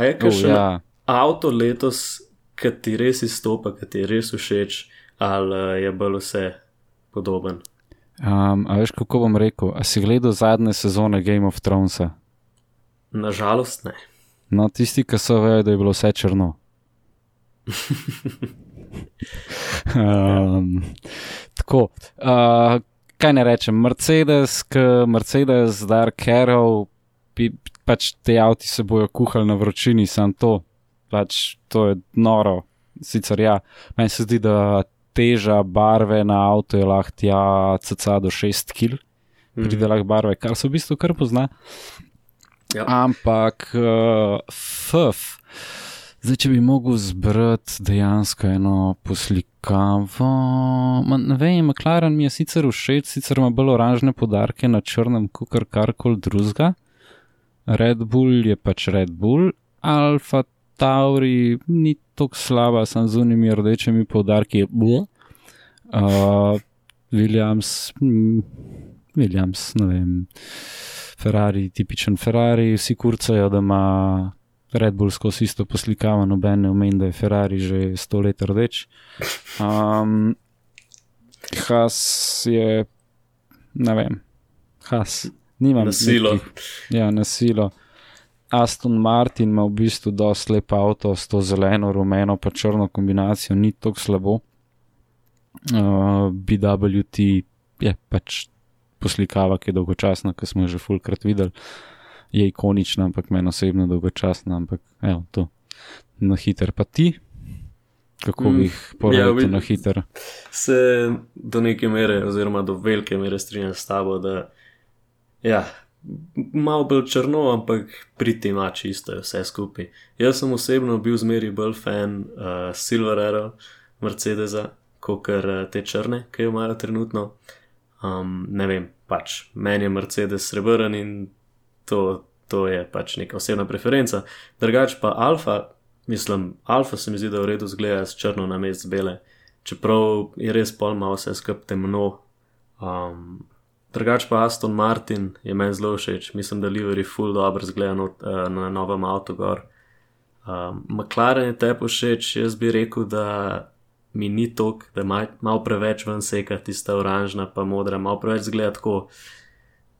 a je Oh, kakšen ja. avto letos, ki ti res izstopa, ki ti je res všeč, ali uh, je bolj vse podoben? um, a veš, kako bom rekel? A si gledal zadnje sezone Game of Thronesa? Nažalost ne. No, tisti, ki so vejo, da je bilo vse črno. [LAUGHS] um, tako, uh, kaj ne rečem, Mercedes, k Mercedes, Dark Arrow, pi, pač te avti se bojo kuhali na vročini, sam to, pač to je noro. Sicer ja, meni se zdi, da teža barve na avtu je lahko tja cca do 6 kg, pride lahko barve, kar se v bistvu kar pozna. Ja. Ampak, uh, fuf. Zdaj, če bi mogel zbrati dejansko eno poslikavo, ma, ne vem, McLaren mi je sicer všeč, sicer ima bolj oranžne podarke na črnem, kot karkoli drugega. Red Bull je pač Red Bull, Alfa Tauri ni tako slaba, sem z unimi rdečimi podarki. Uh, Williams, mm, Williams, ne vem. Ferrari, tipičen Ferrari, vsi kurcajo, da ima Red Bull skozi isto poslikavo, noben ne omeni, da je Ferrari že sto let rdeč. Um, Has je, ne vem, Has, nimam. Na silo. nekih- Ja, na silo. Aston Martin ima v bistvu dosti lep avto s to zeleno, rumeno, pa črno kombinacijo, ni tako slabo. Uh, BWT je pač poslikava, ki je dolgočasna, ki smo jo že fulkrat videli. Je ikonična, ampak meni osebno dolgočasna, ampak evo, to. Na hiter pa ti, kako Mm, bi jih povedal ja, na hiter. Se do neke mere, oziroma do velike mere strinjam s tabo, da ja, malo bolj črno, ampak pri tem ima čisto je vse skupaj. Jaz sem osebno bil zmeri bolj fan uh, Silver Arrow, Mercedesa, kot uh, te črne, ki jo imajo trenutno. Um, ne vem, pač meni je Mercedes srebrn in to, to je pač neka osebna preferenca. Drugač pa Alfa, mislim, Alfa se mi zdi, da v redu zgleda s črno na mest bele, čeprav je res pol malo vse skup temno. Um, drugač pa Aston Martin je meni zelo všeč, mislim, da Livery full dobro zgleda uh, na novem avtu gor. Um, McLaren je tepo všeč, jaz bi rekel, da mi ni tok, da malo preveč ven seka, tista oranžna pa modra, malo preveč zgleda tako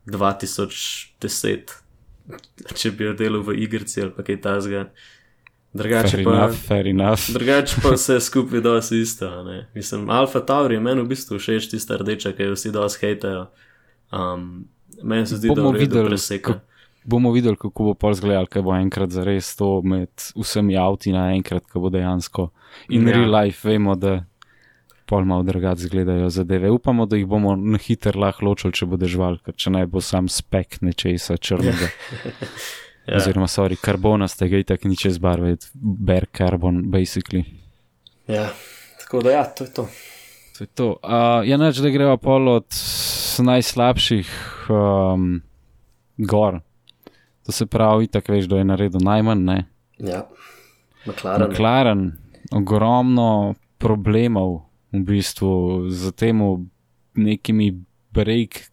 2010, [LAUGHS] če bi jo delal v igrici ali pa kaj tasga. Drugače Fair pa, enough, fair enough. drugač pa vse [LAUGHS] skupaj dosti isto. a Ne? Mislim, Alfa Tauri je meni v bistvu všeč tista rdeča, ki jo vsi dosti hejtajo. Um, meni se zdi, Bomo da v redu videli, preseka. kako- Bomo videli, kako bo pol zgledal, kaj bo enkrat zares to med vsemi avti naenkrat, ko bo dejansko. In Ja. real life vemo, da pol malo drugače izgledajo zadeve. Upamo, da jih bomo na hiter lahko ločili, če bo dežval, ker če naj bo sam spek nečesa črnega. [LAUGHS] Ja. Oziroma, sorry, karbonastega, itak ni čez barve, ber karbon, basically. Ja, tako da ja, to je to. To je to. Uh, ja, neč, da greva pol od najslabših um, gor. To se pravi, tako veš, da je naredil najmanj, ne. Ja, McLaren. McLaren, ogromno problemov v bistvu z temu nekimi break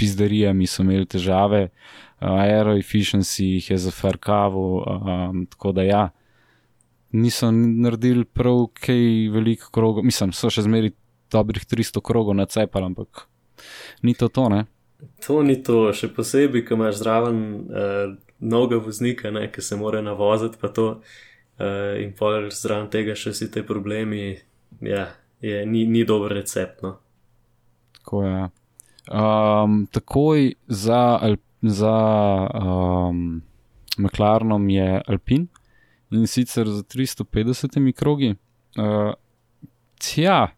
pizderijami so imeli težave, uh, aeroefficiency jih je zafrkavil, um, tako da ja, niso naredili prav kaj veliko krogov, mislim, so še zmeri dobrih 300 krogov nacepali, ampak ni to to, ne? To ni to, še posebej, ko imaš zraven uh, mnogo voznika, ne, ki se mora navoziti, pa to uh, in pol zraven tega še vsi te problemi, ja, je, ni, ni dober recept. No. Tako je. Um, takoj za, za um, McLarenom je Alpin in sicer za 350 krogi. Uh, tja,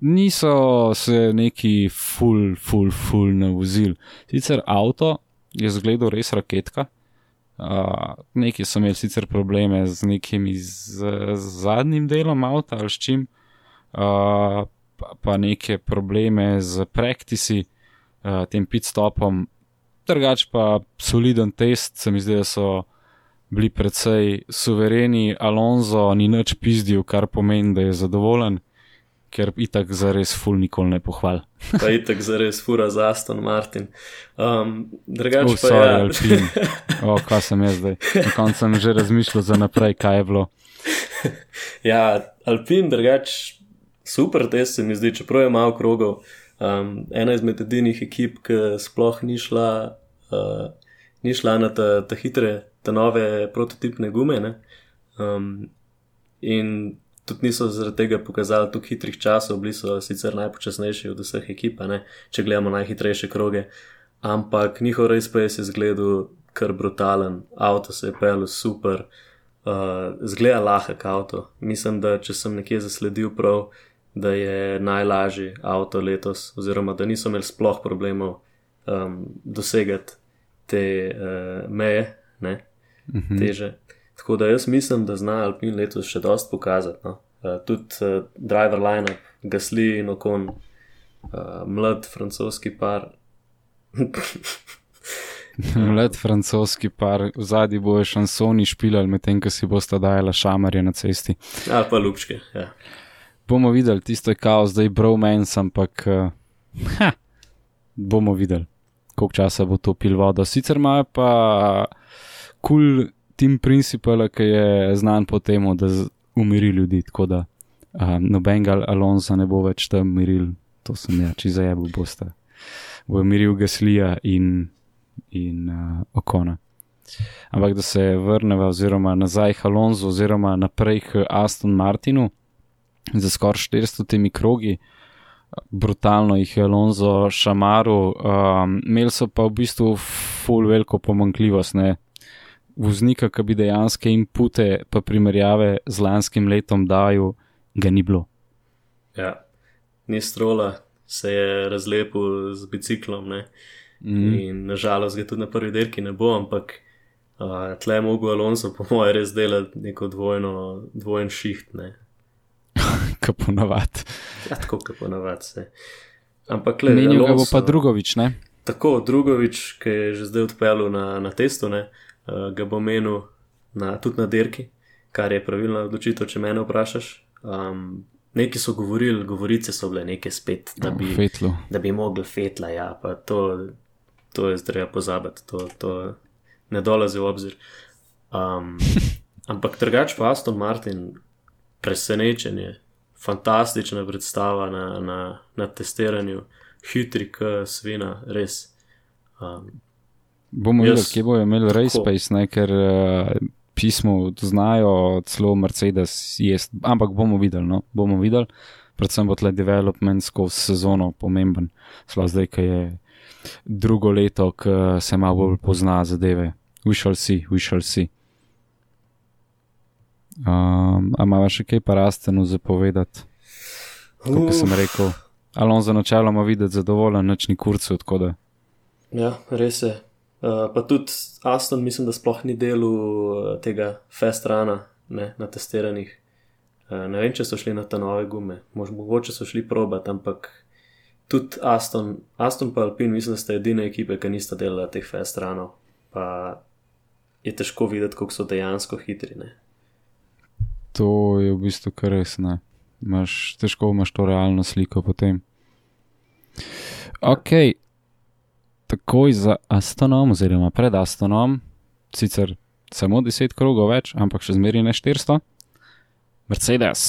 niso se neki full, full, full navozili. Sicer avto je zgledal res raketka. Uh, neki so imeli sicer probleme z nekimi z, z zadnjim delom avta ali s čim, uh, pa, pa neke probleme z praktisi, uh, tem pitstopom. Drugač pa soliden test, se mi zdi, da so bili precej suvereni. Alonso ni nič pizdil, kar pomeni, da je zadovoljen, ker itak za res ful nikoli ne pohval. Pa je tako zares fura za Aston Martin. Um, drugač Oh, pa sorry, ja, Alpin. O, kaj sem jaz zdaj? Na koncu sem že razmišljal za naprej, kaj je bilo. [LAUGHS] ja, Alpin, drugač super test se mi zdi, čeprav je malo krogov. Um, ena izmed edinih ekip, ki sploh ni šla, uh, ni šla na ta, ta hitre, ta nove prototipne gume. ne. Um, in tudi niso zaradi tega pokazali tako hitrih časov, bili so sicer najpočasnejši od vseh ekip, ne, če gledamo najhitrejše kroge. Ampak njihov res pa je zgledal kar brutalen, avto se je pel super, uh, zgleda lahek avto. Mislim, da če sem nekje zasledil prav, da je najlažji avto letos, oziroma da niso imeli sploh problemov um, dosegati te uh, meje, ne, Mhm. teže. Tako da jaz mislim, da zna Alpin letos še dost pokazati. No. Uh, tudi uh, driver line-up, Gasli in Okon, uh, mlad francoski par. [LAUGHS] Mlad francoski par, v zadnji bojo šansoni špilali, medtem ko si bosta dajala šamarje na cesti. Ali pa lupčke. Ja. Bomo videli, tisto je kao, zdaj bromance, ampak uh, ha, bomo videli, koliko časa bo to pil vodo. Sicer ima pa kul cool team principal, ki je znan po tem, da umiri ljudi, tako da uh, nobenega Alonso ne bo več tam miril, to sem ja, če zajebil bosta. Bo miril Gaslija in, in uh, Okona. Ampak da se vrnemo, oziroma nazaj k Alonso, oziroma naprej k Aston Martinu za skoraj 400 temi krogi. Brutalno jih je Alonso šamaru, um, imeli so pa v bistvu full veliko pomankljivost. Ne? Voznika, ki bi dejansko inpute, pa primerjave z lanskim letom dajal, ga ni bilo. Ja. Ni strola, se je razlepil z biciklom. Ne? Mm. In nažalost ga tudi na prvi dirki ne bo, ampak uh, tle je mogel Alonso, po mojem, res delati neko dvojno, dvojen šiht. [LAUGHS] Kot ponavadi. Ja, tako kot ponavadi se. Ampak le, Menil ga bo pa drugovič, ne? Tako, Drugovič, ki je že zdaj odpeljal na, na testu, ne, uh, ga bo menil na, tudi na dirki, kar je pravilna odločitev, če me vprašaš. Um, neki so govorili, govorice so bile neke spet, da bi, Fetlu. da bi mogli fetla, ja, pa to, to je zdaj treba pozabiti, to, to ne dolazi v obzir. Um, [LAUGHS] ampak drugač pa Aston Martin, presenečenje, fantastična predstava na, na, na testiranju, hitri, k svina, res. Um, Bomo videli, kje bojo imeli Race tako. Space, ne? ker uh, pismo znajo celo Mercedes jest, ampak bomo videli, no? bomo videli. Predvsem bo tle development skozi sezono pomemben, sploh zdaj, ki je drugo leto, ki se malo bolj pozna zadeve. We shall see, we shall see. Um, a ima še kaj pa rasteno zapovedati? Kot sem rekel, Alonso načeloma videti zadovoljen, nič ni kurcu, tako da. ja, res je. Uh, pa tudi Aston, mislim, da sploh ni delal uh, tega fast rana ne, na testiranjih. Uh, ne vem, če so šli na te nove gume, Mož, mogoče so šli probat, ampak tudi Aston, Aston pa Alpin, mislim, da sta edine ekipe, ki nista delala teh fast ranov. Pa je težko videti, koliko so dejansko hitri. Ne. To je v bistvu kar res. Ne. Imaš, težko imaš to realno sliko potem. Ok, takoj za Astonom, oziroma pred Astonom, sicer samo 10 krogov več, ampak še zmeraj ne 400, Mercedes.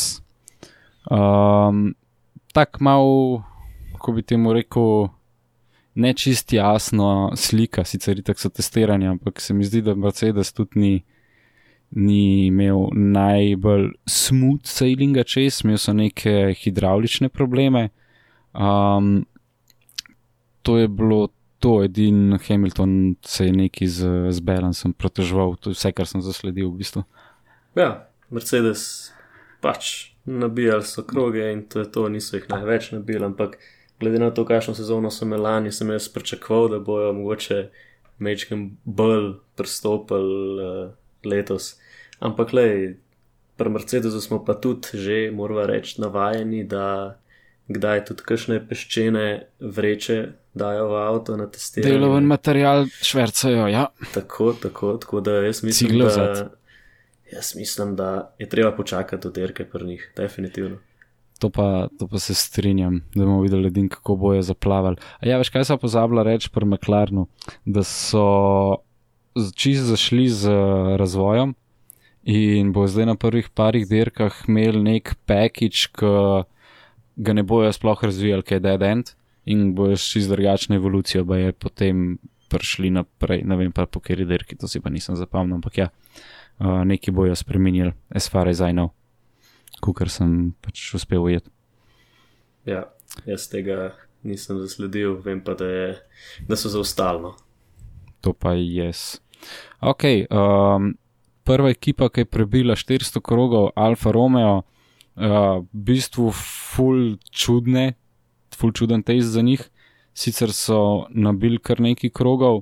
Um, tak mal, kako bi temu rekel, ne čist jasno slika, sicer tako so testiranja, ampak se mi zdi, da Mercedes tudi ni, ni imel najbolj smooth sailinga čez, imel so neke hidravlične probleme. Um, to je bilo to, edin Hamilton se je neki z, z balansom proteževal, to je vse, kar sem zasledil v bistvu. Ja, Mercedes pač nabijali so kroge in to je to, niso jih največ nabili, ampak glede na to, kakšno sezono so imeli lani, sem jaz pričakoval, da bojo mogoče mečkem bolj pristopili uh, letos. Ampak le, pri Mercedesu smo pa tudi že, moramo reči, navajeni, da kdaj tudi kakšne peščene vreče dajo v avto na testiranje. Deloven material švercajo, ja. Tako, tako, tako da jaz mislim, Ciglo da, vzeti. jaz mislim, da je treba počakati do dirke pri njih, definitivno. To pa, to pa se strinjam, da bomo videli, edin, kako bojo zaplavali. A ja, veš, kaj sem pozabila reči pri McLarenu, da so čisto zašli z razvojem in bo zdaj na prvih parih dirkah imeli nek package, ki ga ne bojo sploh razvijali, kaj je dead end in bojo šli z drugačno evolucijo, pa je potem prišli naprej, ne vem pa po kateri dirki, to si pa nisem zapomnil, ampak ja, uh, neki bojo spremenili, as far as I know kar sem pač uspel ujeti. Ja, jaz tega nisem zasledil, vem pa, da, je, da so zaostalno. To pa je jaz. Ok, um, prva ekipa, ki je prebila 400 krogov, Alfa Romeo, uh, v bistvu full čudne, full čuden test za njih. Sicer so nabili kar nekaj krogov,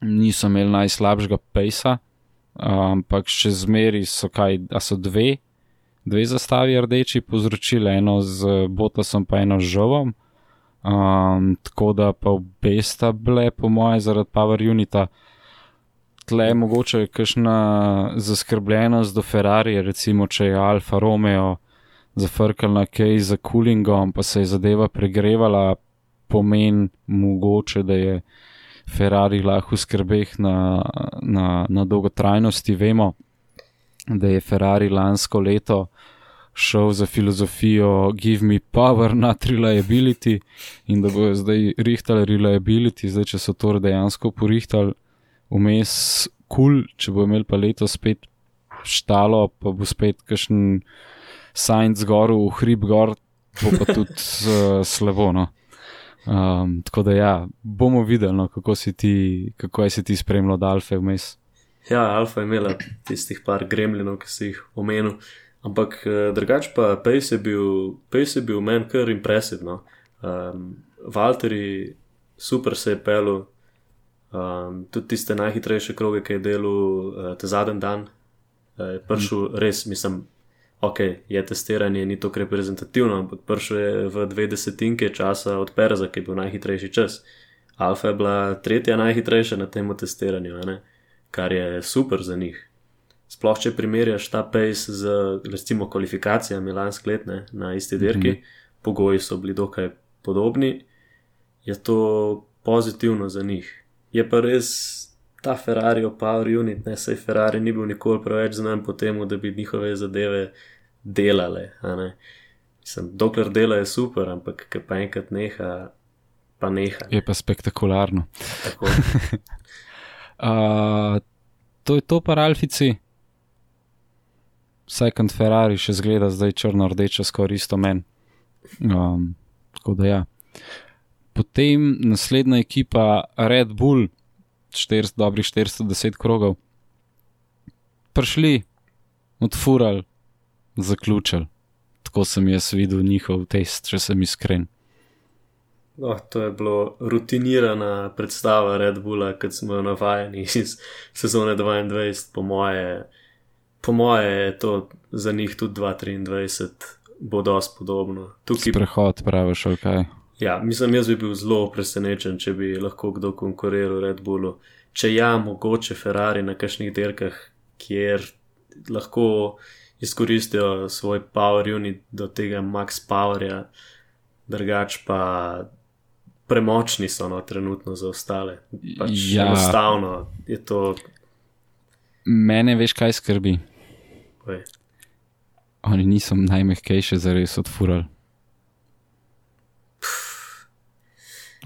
niso imeli najslabšega pejsa, ampak še zmeri so kaj, a so dve, dve zastavi rdeči povzročile, eno z Botasom, pa eno z Žovom. Um, tako da pa obe sta bile, po moje, zaradi Power Unita. Tle je mogoče kakšna zaskrbljenost do Ferrari, recimo, če je Alfa Romeo zafrkal na kaj za coolingom, pa se je zadeva pregrevala, pomeni mogoče, da je Ferrari lahko v skrbeh na, na, na dolgotrajnosti. Vemo, da je Ferrari lansko leto šel za filozofijo Give me power, not reliability, in da bojo zdaj rihtali reliability, zdaj če so to dejansko porihtali, vmes kul, cool, če bo imel pa leto spet štalo, pa bo spet kakšen sajnc gor, v hrib gor, bo pa tudi uh, [LAUGHS] slabo. No. Um, tako da ja, bomo videli, no, kako, ti, kako je si ti spremljal Dalfe vmes. Ja, Alfa je imela tistih par gremlinov, ki si jih omenil, ampak eh, drugače pa Pace je bil, Pace je bil meni kar impresivno. Um, Valtteri super se je pelil, um, tudi tiste najhitrejše kroge, ki je delal uh, ta zadnji dan, uh, je prišel res, mislim, ok, je testiranje, ni to reprezentativno, ampak prišel je v dve desetinke časa od Perza, ki je bil najhitrejši čas. Alfa je bila tretja najhitrejša na tem testiranju, ne? kar je super za njih. Sploh če primerjaš ta pace z recimo kvalifikacijami lansk let ne, na isti dirki, mm -hmm. pogoji so bili dokaj podobni, je to pozitivno za njih. Je pa res ta Ferrari, Power Unit, ne sej Ferrari ni bil nikoli preveč znan po tem, da bi njihove zadeve delale. ne. Mislim, dokler dela je super, ampak ker pa enkrat neha, pa neha. Je pa spektakularno. Tako. [LAUGHS] Uh, to je to, paralfici. Second Ferrari še zgleda zdaj črno-rdečo, skoraj isto men. Um, tako da ja. Potem naslednja ekipa Red Bull, 400, dobrih 410 krogov, prišli, odfurali, zaključili. Tako sem jaz videl njihov test, če sem iskren. No, to je bilo rutinirana predstava Red Bulla, kot smo jo navajeni iz sezone 22, po moje, po moje je to za njih tudi 2023, bo dosti podobno. Tukaj, Prehod, praviš, kaj. Ja, mislim, jaz bi bil zelo presenečen, če bi lahko kdo konkuriral Red Bullu. Če ja, mogoče Ferrari na kakšnih dirkah, kjer lahko izkoristijo svoj power unit do tega max powerja, drugač pa premočni so no, trenutno za ostale. Pač Ja. Enostavno je to. Mene veš, kaj skrbi. Oj. Oni niso najmehkejše zares odfurali.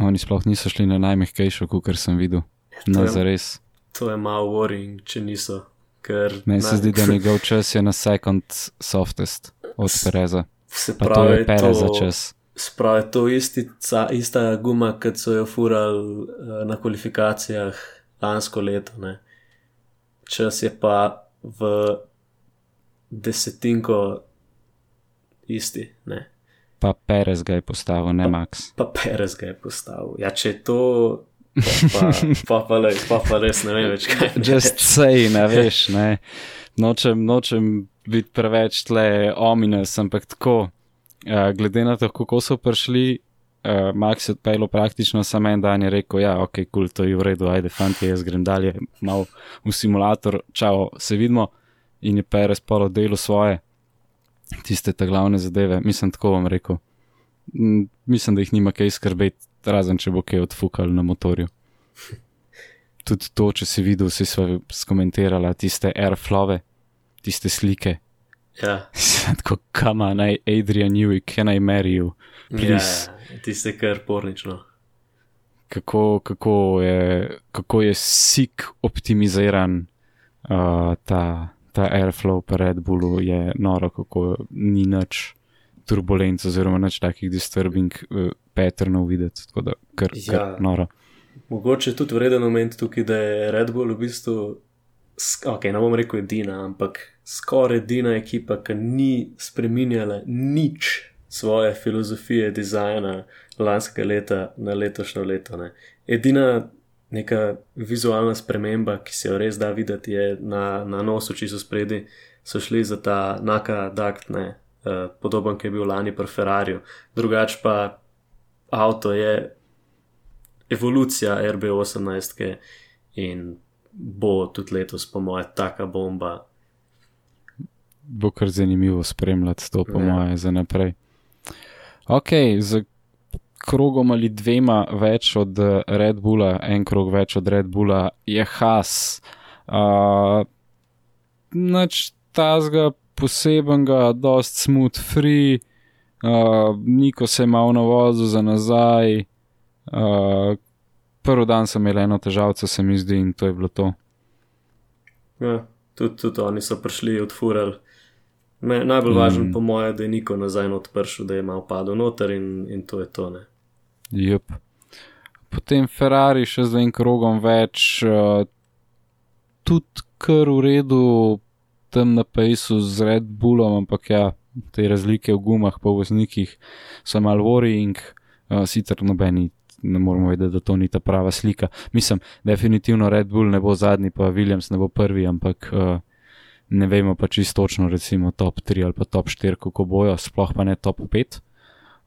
Oni sploh niso šli na najmehkejšo, kot sem videl. to Na je- zares. To je malo worrying, če niso. Ker, Meni se zdi, da njegov čas je na second softest od Pereza. Se Pa to pravi, je Pereza čas. Spravi to isti, ca, ista guma, kot so jo furali uh, na kvalifikacijah lansko leto. Ne. Čas je pa v desetinko isti, ne. Pa Perez ga je postavil, ne Max. pa Perez ga je postavil. Ja, če je to, pa pa, pa, pa, le, pa, pa res ne vem več kaj. naj Just say, ne veš, ne. Nočem, nočem biti preveč tle ominous, ampak tako, uh, glede na to, kako so prišli, uh, Max je odpeljal praktično samo en dan in rekel, ja, ok, kul, cool, to je v redu, ajde, fanti, jaz grem dalje, malo v simulator, čau, se vidimo in je Perez polo delo svoje, tiste te glavne zadeve, mislim, tako vam rekel. Mislim, da jih nima kaj skrbeti, razen če bo kaj odfukal na motorju tudi to, če si videl, vsi smo skomentirali tiste airflove, tiste slike. Ja, [LAUGHS] Tako, on, I, Adrian Newey, can I marry you? Please. ja, tiste kar pornično. Kako, kako je, kako je sik optimiziran uh, ta, ta airflow po Red Bullu, je noro, kako ni nič turbulenc oziroma nič takih disturbing uh, patternov videti, tako da kar, kar Ja. noro. Mogoče je tudi vreden moment tukaj, da je Red Bull v bistvu, ok, ne bom rekel edina, ampak skoraj edina ekipa, ki ni spremenjala nič svoje filozofije dizajna lanskega leta na letošnjo leto. Ne. Edina neka vizualna sprememba, ki se jo res da videti, je na, na nosu, če so spredi, so šli za ta naka duct, ne, uh, podoben, ki je bil lani pri Ferrariju. Drugač pa avto je evolucija RB18 in bo tudi letos, po mojem, taka bomba. bo kar zanimivo spremljati to, po Ja. ja. moje, za naprej. Ok, z krogom ali dvema več od eh, Red Bulla, en krog več od Red Bulla, je Has. Uh, Nač tazga posebenega, dost smooth free, uh, Niko se je malo navozil za nazaj. Uh, prvi dan sem imel eno težavco, se mi zdi, in to je bilo to. Ja, tudi, tudi oni so prišli od Furel. Me, najbolj mm. važno, po mojem, da je Niko nazaj odprl, da je malo padel noter in, in to je to. Ne. Jup. Potem Ferrari še z enim krogom več, uh, tudi kar v redu, tam na Pejsu z Red Bullom, ampak ja, te razlike v gumah, po voznikih so malo worrying, uh, sicer nobeni. Ne moramo vedeti, da to ni ta prava slika. Mislim, definitivno Red Bull ne bo zadnji, pa Williams ne bo prvi, ampak uh, ne vemo pa čisto točno, recimo top 3 ali pa top 4, kako bojo, sploh pa ne top 5.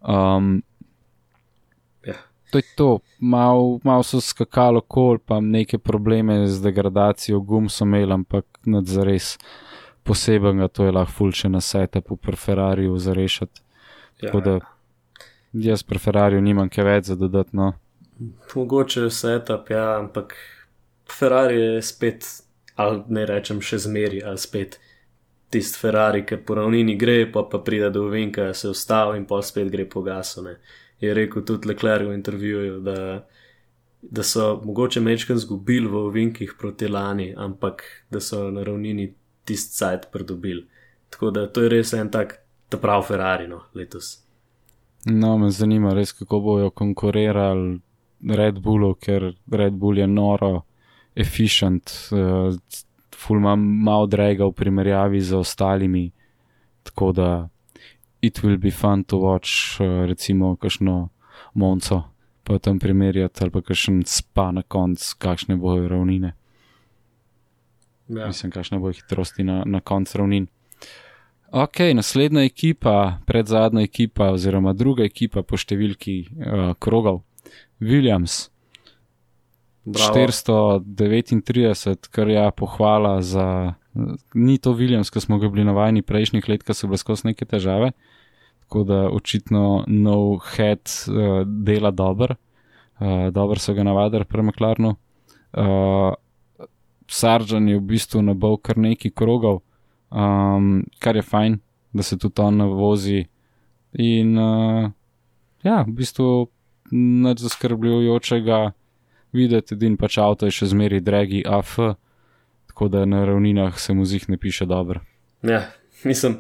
Um, Ja. To je to, malo mal so skakalo kol, pa neke probleme z degradacijo gum so imeli, ampak nad zares posebnega, to je lahko fulče na setupu pri Ferrariju za rešiti. Ja, Tako da jaz pri Ferrariju nimam kaj več za dodati. No. Mogoče setup, ja, ampak Ferrari je spet, ali ne rečem še zmeri, ali spet tisti Ferrari, ki po ravnini gre, pa pa pride do Vinka, se ustavi in pa spet gre po gasu. Ne. Je rekel tudi Leclerc v intervjuju, da, da so mogoče mečken zgubili v Vinkih proti lani, ampak da so na ravnini tisti sajt pridobili. Tako da to je res en tak, ta prav Ferrari no, letos. no, me zanima res, kako bojo konkurirali Red Bullu, ker Red Bull je noro, efficient, uh, ful ima malo drega v primerjavi z ostalimi. Tako da it will be fun to watch, uh, recimo, kakšno Monco, pa tam primerjati, ali pa kakšen spa na koncu, kakšne bojo ravnine. Ja. Mislim, kakšne bojo hitrosti na, na koncu ravnin. Ok, naslednja ekipa, predzadnja ekipa, oziroma druga ekipa po številki uh, krogov, Williams. Bravo. 439, kar je pohvala za. Ni to Williams, ki smo ga bili navajeni prejšnjih let, ko so bile skozi neke težave. Tako da očitno nov head uh, dela dober, uh, dobro so ga navadili pri Maklarnu. Uh, Sarjan je v bistvu nabal kar nekaj krogov, um, kar je fajn, da se tudi on vozi. In uh, ja, v bistvu nič zaskrbljujočega videti, edin pač avto je še zmeri dragi AF, tako da na ravninah se mu zih ne piše dobro. Ja, mislim,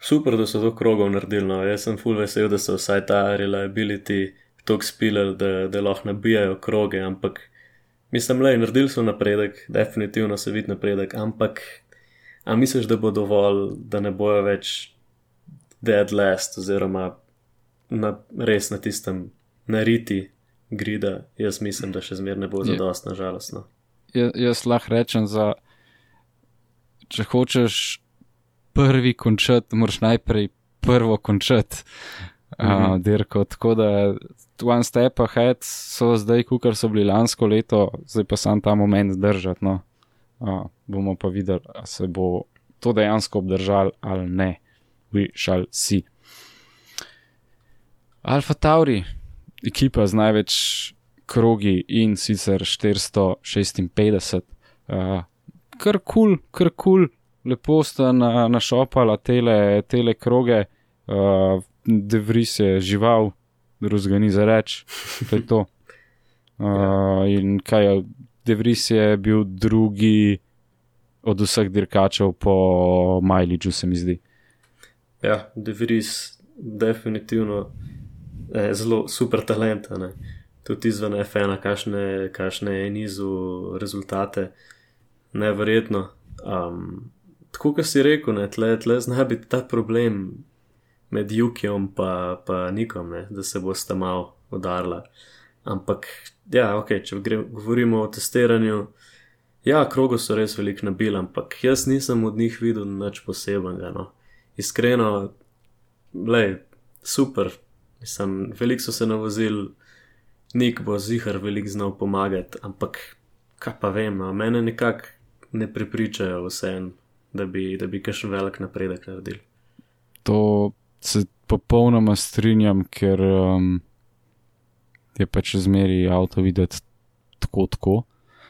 super, da so to krogov naredili. No. Jaz sem full vesel, da so vsaj ta reliability tako spilali, da, da lahko nabijajo kroge, ampak mislim, le, naredili so napredek, definitivno se vidi napredek, ampak a misliš, da bo dovolj, da ne bojo več dead last oziroma na, res na tistem nariti grida, jaz mislim, da še zmer ne bo Je. zadostno žalostno. Ja, jaz lahko rečem, za, če hočeš prvi končati, moraš najprej prvo končati. Uh, Mhm. dirko, tako da one step ahead so zdaj, kar so bili lansko leto, zdaj pa sam ta moment držati. No. Uh, bomo pa videli, ali se bo to dejansko obdržal ali ne. We shall see. Alfa Tauri, ekipa z največ krogi in sicer 456. Uh, kar kul, cool, kar kul, cool. lepo sta na, našopala tele, tele kroge, uh, Devris je žival, drugega ni za reč, to je to. Uh, [LAUGHS] in kaj je, Devris je bil drugi od vseh dirkačev po Majliču, se mi zdi. Ja, De Vries, definitivno je zelo super talent. ne. Tudi izven F1, kakšne, kakšne je nizu rezultate, neverjetno. Um, tako kot si rekel, ne, tle, tle zna biti ta problem med Jukijem in pa Nikom, ne, da se bosta malo udarila. Ampak, ja, ok, če gre, govorimo o testiranju, ja, krogo so res veliko nabili, ampak jaz nisem od njih videl nič posebnega. No. Iskreno, le, super, Mislim, veliko so se navozili, nik bo zihar veliko znal pomagati, ampak kaj pa vem, no, mene nekako ne prepričajo vsem, da bi, da bi kakšen velik napredek naredili. To se popolnoma strinjam, ker um, je pač zmeri avto videti tako, tako.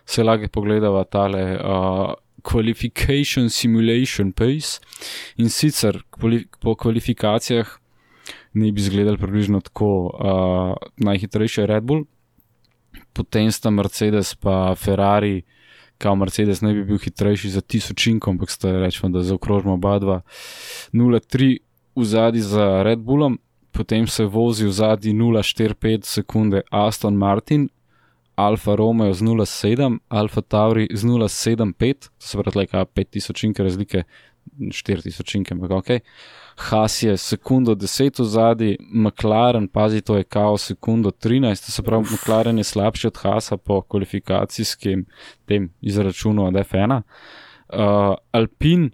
Se lage pogledava tale uh, qualification simulation pace in sicer kvali po kvalifikacijah ne bi izgledali približno tako. Uh, najhitrejši Red Bull, potem sta Mercedes pa Ferrari, kao Mercedes ne bi bil hitrejši za tisočinko, ampak sta rečemo, da zaokrožimo oba dva 0,3 v zadnji za Red Bullom, potem se vozi v zadnji 0,45 sekunde Aston Martin, Alfa Romeo z 0,7, Alfa Tauri z 0,75, to se pravi, kaj 5000 razlike, 4000, ampak ok. Haas je sekundo 10 v zadnji, McLaren, pazi, to je kao sekundo 13, to se pravi, McLaren je slabši od Haasa po kvalifikacijskem tem izračunu od F1. Uh, Alpin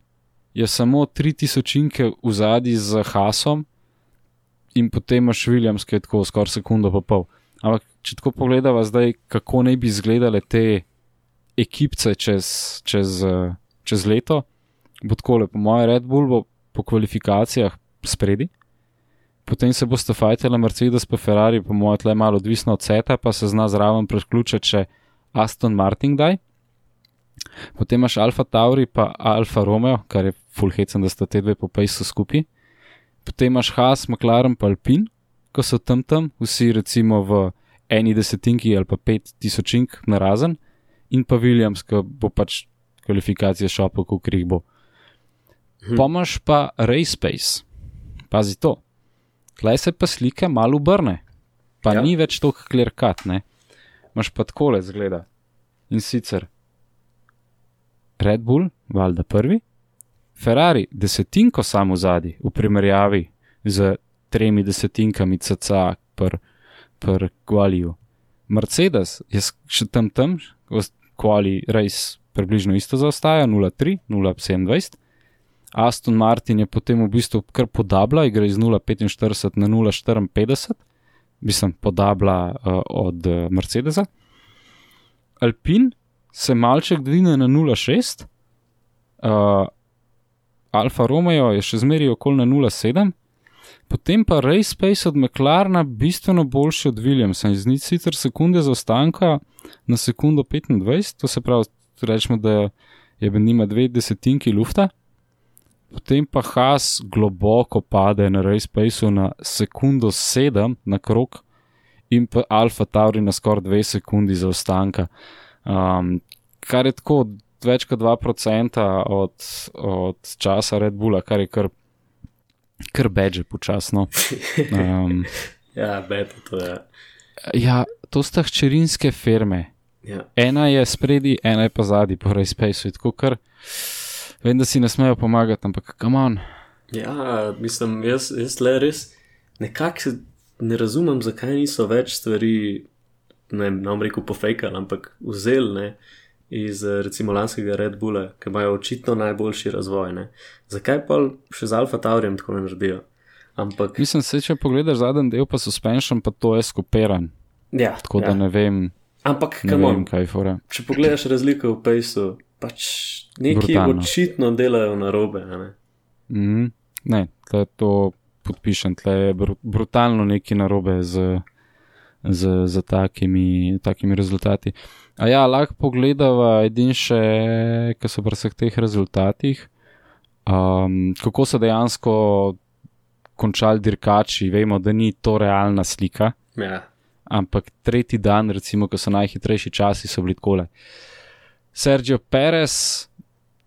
je samo 3000 v zadnji z Haasom in potem imaš Williams, ki je tako skoraj sekundo pa pol. Ampak, če tako pogledava zdaj, kako naj bi izgledale te ekipce čez, čez, eh, čez leto, bo tako lepo. Moje Red Bull bo po kvalifikacijah spredi, potem se boste fajtele Mercedes pa Ferrari, po mojem, tle malo odvisno od seta, pa se zna zraven preključiti še Aston Martin daj. Potem imaš Alfa Tauri pa Alfa Romeo, kar je full hecen, da sta te dve po pejsu skupaj. Potem imaš Haas, McLaren pa Alpin, ko so tam tam, vsi recimo v eni desetinki ali pa pet tisočink na razen, in pa Williams, ki bo pač kvalifikacije šopal, kot jih bo. Pomaž pa Racepace, pazi to. Tlej se pa slike malo obrne, pa Ja. ni več toliko klerkat, ne. Maš pa takole zgleda. In sicer Red Bull, valjda prvi, Ferrari desetinko samo zadnji v primerjavi z tremi desetinkami CCA per, per kvaliju. Mercedes je še tam tam, kvali res približno isto zaostaja, 0,3, 0,27. Aston Martin je potem v bistvu kar podabla, igra iz 0,45 na 0,54, mislim, podabla uh, od uh, Mercedesa. Alpin se malček dvigne na 0,6, uh, Alfa Romeo je še zmeraj okoli na 0,7, potem pa Racepace od McLarena bistveno boljši od Williamsa in z nič sicer sekunde zaostanka na sekundo 25, to se pravi, rečemo, da je med njima dve desetinki lufta. Potem pa Haas globoko pade na Racepaceu na sekundo 7 na krok in pa Alfa Tauri na skoraj 2 sekundi zaostanka. Um, kar je tako več kot 2% od, od časa Red Bulla, kar je kar, kar beže počasno. Um, [LAUGHS] Ja, beta to je. ja, to sta hčerinske firme. Ja. Ena je spredi, ena je pa zadnji, po Rejspaceu. Tako kar vem, da si ne smejo pomagati, ampak kam on. Ja, mislim, jaz, jaz le res nekako ne razumem, zakaj niso več stvari, ne bom rekel pofejkali, ampak vzeli ne, iz recimo lanskega Red Bulla, ki imajo očitno najboljši razvoj. Ne. Zakaj pa še z Alfa Taurijem tako ne naredijo? Ampak, Mislim, se, če pogledaš zadnji del, pa suspension, pa to je skopiran. ja, Tako ja. da ne vem, Ampak, ne vem on, kaj je fora. če pogledaš razliko v pejsu, pač neki Brutalno. očitno delajo na robe. Ne. Mm, ne, tle to podpišem, tle je br brutalno nekaj narobe z, z, z takimi, takimi rezultati. A ja, lahko pogledava edin še, ki so pri vseh teh rezultatih, um, kako so dejansko končali dirkači. Vemo, da ni to realna slika, Ja, ampak tretji dan, recimo, ko so najhitrejši časi, so bili takole. Sergio Perez,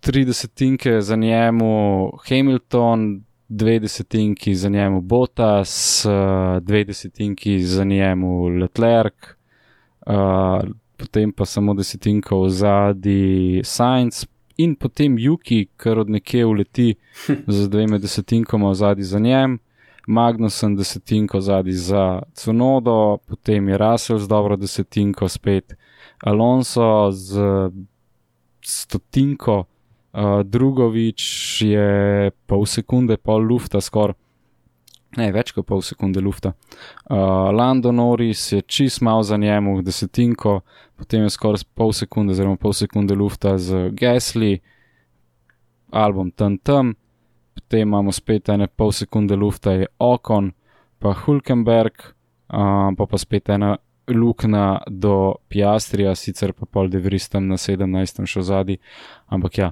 30 za njemu Hamilton, 20 za njemu Bottas, 20 za njemu Leclerc, uh, potem pa samo desetinka v zadnji Science in potem Yuki, kar od nekje uleti [LAUGHS] z dvema desetinkama v zadnji za njem. Magnusen desetinko zadnji za Cunodo, potem je Russell z dobro desetinko spet, Alonso z stotinko, uh, Drugovič je pol sekunde, pol lufta skoraj. Ne, več kot pol sekunde lufta. Uh, Lando Norris je čist mal za njemu, desetinko, potem je skoraj pol sekunde, oziroma pol sekunde lufta z Gasly, album tam tam, potem imamo spet ene pol sekunde lufta, je Okon, pa Hulkenberg, um, pa pa spet ena luknja do Piastrija, sicer pa pol Devris tam na 17. še zadnji, ampak ja,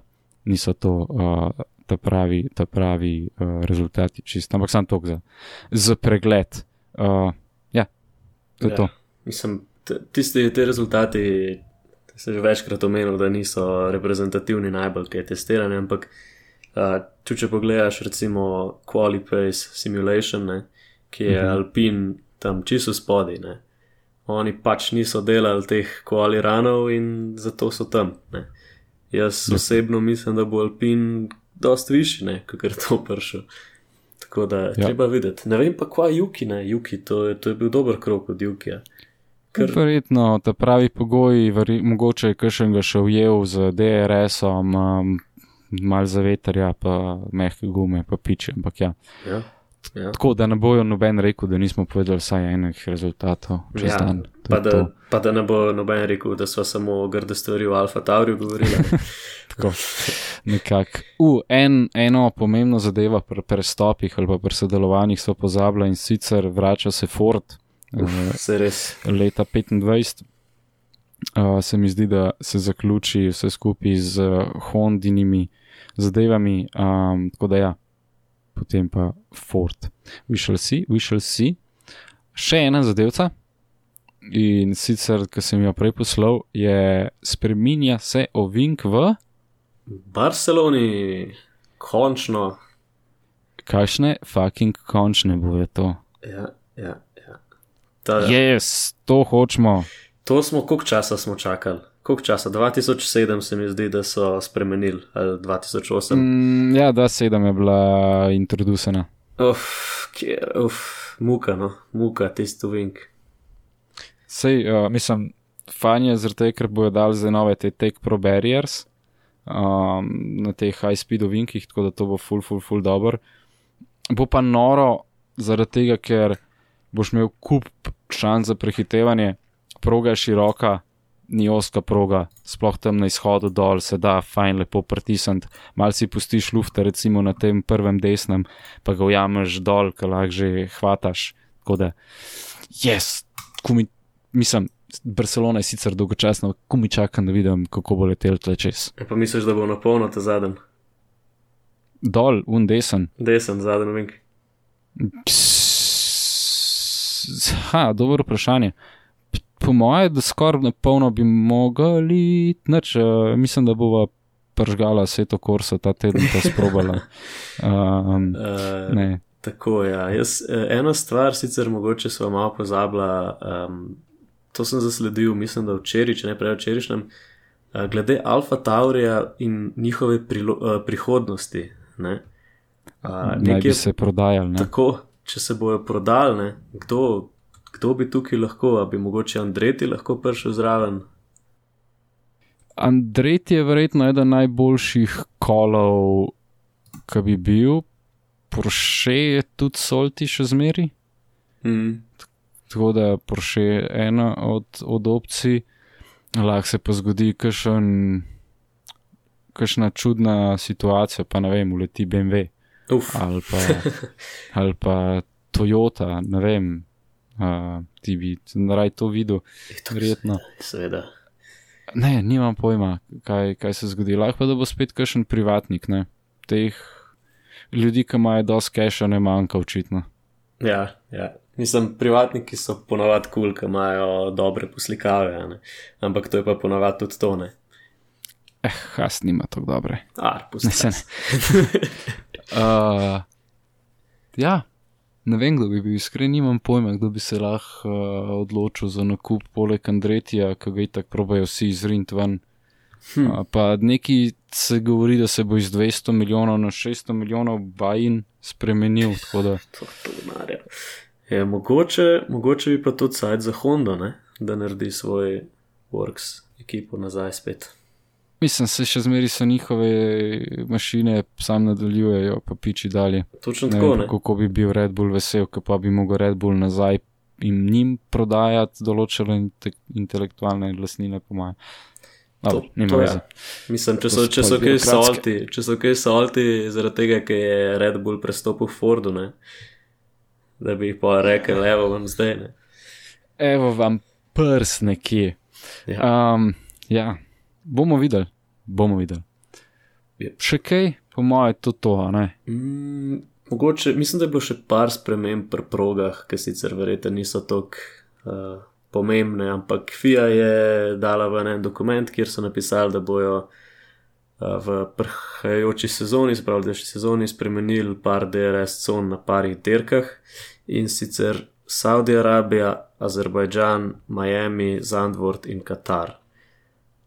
niso to uh, ta pravi, ta pravi uh, rezultati, čist, ampak sam tok za, za pregled. Uh, ja, to je ja. to. Mislim, tisti te rezultati, se že večkrat omenil, da niso reprezentativni najbolj, ki je testirani, ampak uh, tudi če pogledaš recimo Qualipace Simulation, ne, ki je Mhm. Alpin tam čisto spodaj. Oni pač niso delali teh kvaliranov in zato so tam. Ne. Jaz Ja. osebno mislim, da bo Alpin dost višji, kot je to prišel. Tako da. Ja. treba videti. Ne vem pa, kva Juki, ne, Juki, to je, to je bil dober krok od Jukija. Ker- Verjetno ta pravi pogoji, veri, mogoče je kakšen ga še ujel z DRS-om, um, mal za veterja, pa mehke gume, pa piče, ampak ja. Ja. Ja. Tako da ne bojo noben rekel, da nismo povedali vsaj enih rezultatov čez Ja, dan. Pa da, to. pa da ne bo noben rekel, da smo samo grde stvari v Alfa Tauriju govorili. [LAUGHS] Tako, nekako. Uh, en, eno pomembno zadevo pri prestopih ali pa pri sodelovanjih so pozabili in sicer vrača se Ford. Uf, eh, se res. leta 25. Uh, se mi zdi, da se zaključi vse skupaj z uh, Hondinimi zadevami, um, tako da ja, potem pa Ford. We shall see, we shall see. Še ena zadevca, in sicer, ki sem jo prej poslal, je spreminja se ovink v Barceloni, končno. kakšne fucking končne boje to. Ja, ja, ja. Ta, Yes, to hočemo. To smo, koliko časa smo čakali? Koliko časa? 2007 se mi zdi, da so spremenili, ali 2008. Mm, ja, da sedem je bila introducena. Uf, kjer, uf, muka, no, muka, tisti vink. Sej, uh, mislim, fajn je zaradi tega, ker bojo dali zdaj nove te Tech Pro Barriers um, na teh high speed ovinkih, tako da to bo full, full, full dobro. Bo pa noro zaradi tega, ker boš imel kup šans za prehitevanje, proga je široka, ni oska proga, sploh tam na izhodu dol se da fajn lepo pritisniti, mal si pustiš lufta, recimo na tem prvem desnem, pa ga ujameš dol, ker lahko že hvataš. Tako da, jaz, yes, mislim, Barcelona je sicer dolgočasna, ko mi čakam, da vidim, kako bo letel tle čez. E pa misliš, da bo na polno ta zadnji, Dol, un desen. desen zadnji vink. ha, dobro vprašanje. P- Po mojem, da skoraj na polno bi mogli, nič, uh, mislim, da bova pržgala sveto korso ta teden, pa sprobala. Um, [LAUGHS] Uh, ne, Tako je. Ja. Jaz, eh, ena stvar, sicer mogoče smo malo pozabila, um, to sem zasledil, mislim, da včeraj, če ne prej včerajšnjem, uh, glede Alfa Taurija in njihove prilo, uh, prihodnosti. Ne? Uh, naj bi se prodajali. Ne? Tako, če se bojo prodali, ne, kdo, kdo bi tukaj lahko, a bi mogoče Andreti lahko prišel zraven. Andrej je verjetno eden najboljših kolov, ki bi bil, Porsche je tudi Solti še zmeri. Mm. Tako da Porsche je ena od, od opcij, lahko se pa zgodi kakšen, kakšna čudna situacija, pa ne vem, uleti BMW Uf, ali pa, ali pa Toyota, ne vem, uh, ti bi raj to videl, verjetno. seveda. Ne, nimam pojma, kaj, kaj se zgodi. Lahko da bo spet kakšen privatnik, ne. Teh ljudi, ki imajo dosti keša, ne manjka očitno. Ja, ja. Mislim, privatniki so ponavadi kul, cool, ki imajo dobre poslikave, a ne? ampak to je pa ponavadi tudi to. Ne? Eh, has nima tako dobre. Ar, Ne, se ne. [LAUGHS] Uh, ja, ne vem, kdo bi bil iskren, nimam pojma, kdo bi se lahko uh, odločil za nakup poleg Andretija, ki ga itak probajo vsi izrint ven. Hm. Uh, pa neki se govori, da se bo iz 200 milijonov na 600 milijonov bajin spremenil. Da, [LAUGHS] To. Je, mogoče, mogoče bi pa tudi sajt za Honda, ne? da naredi svoj Works ekipo nazaj spet. Mislim, se še zmeri so njihove mašine, sam nadaljujejo, pa piči dalje. Točno Ne tako, vem, ne? kako bi bil Red Bull vesel, ko pa bi mogel Red Bull nazaj in njim prodajati določene inte intelektualne lastnine, po mojem. To- to ja. Mislim, če so, če so kaj salti, če so kaj salti zaradi tega, ker je Red Bull prestopil Fordu, ne? da bi jih pa rekel, evo vam zdaj. Ne? Evo vam prs nekje. Ja. Um, ja, bomo videli, bomo videli. Jep. Še kaj, po mojem, to to, ne. Mm, mogoče, mislim, da je bilo še par sprememb pri progah, ki sicer verjetno niso tako uh, pomembne, ampak FIA je dala v en dokument, kjer so napisali, da bojo uh, v prihajajoči sezoni, sprav da sezoni, spremenili par DRS con na parih dirkah in sicer Saudi Arabija, Azerbajdžan, Miami, Zandvoort in Katar.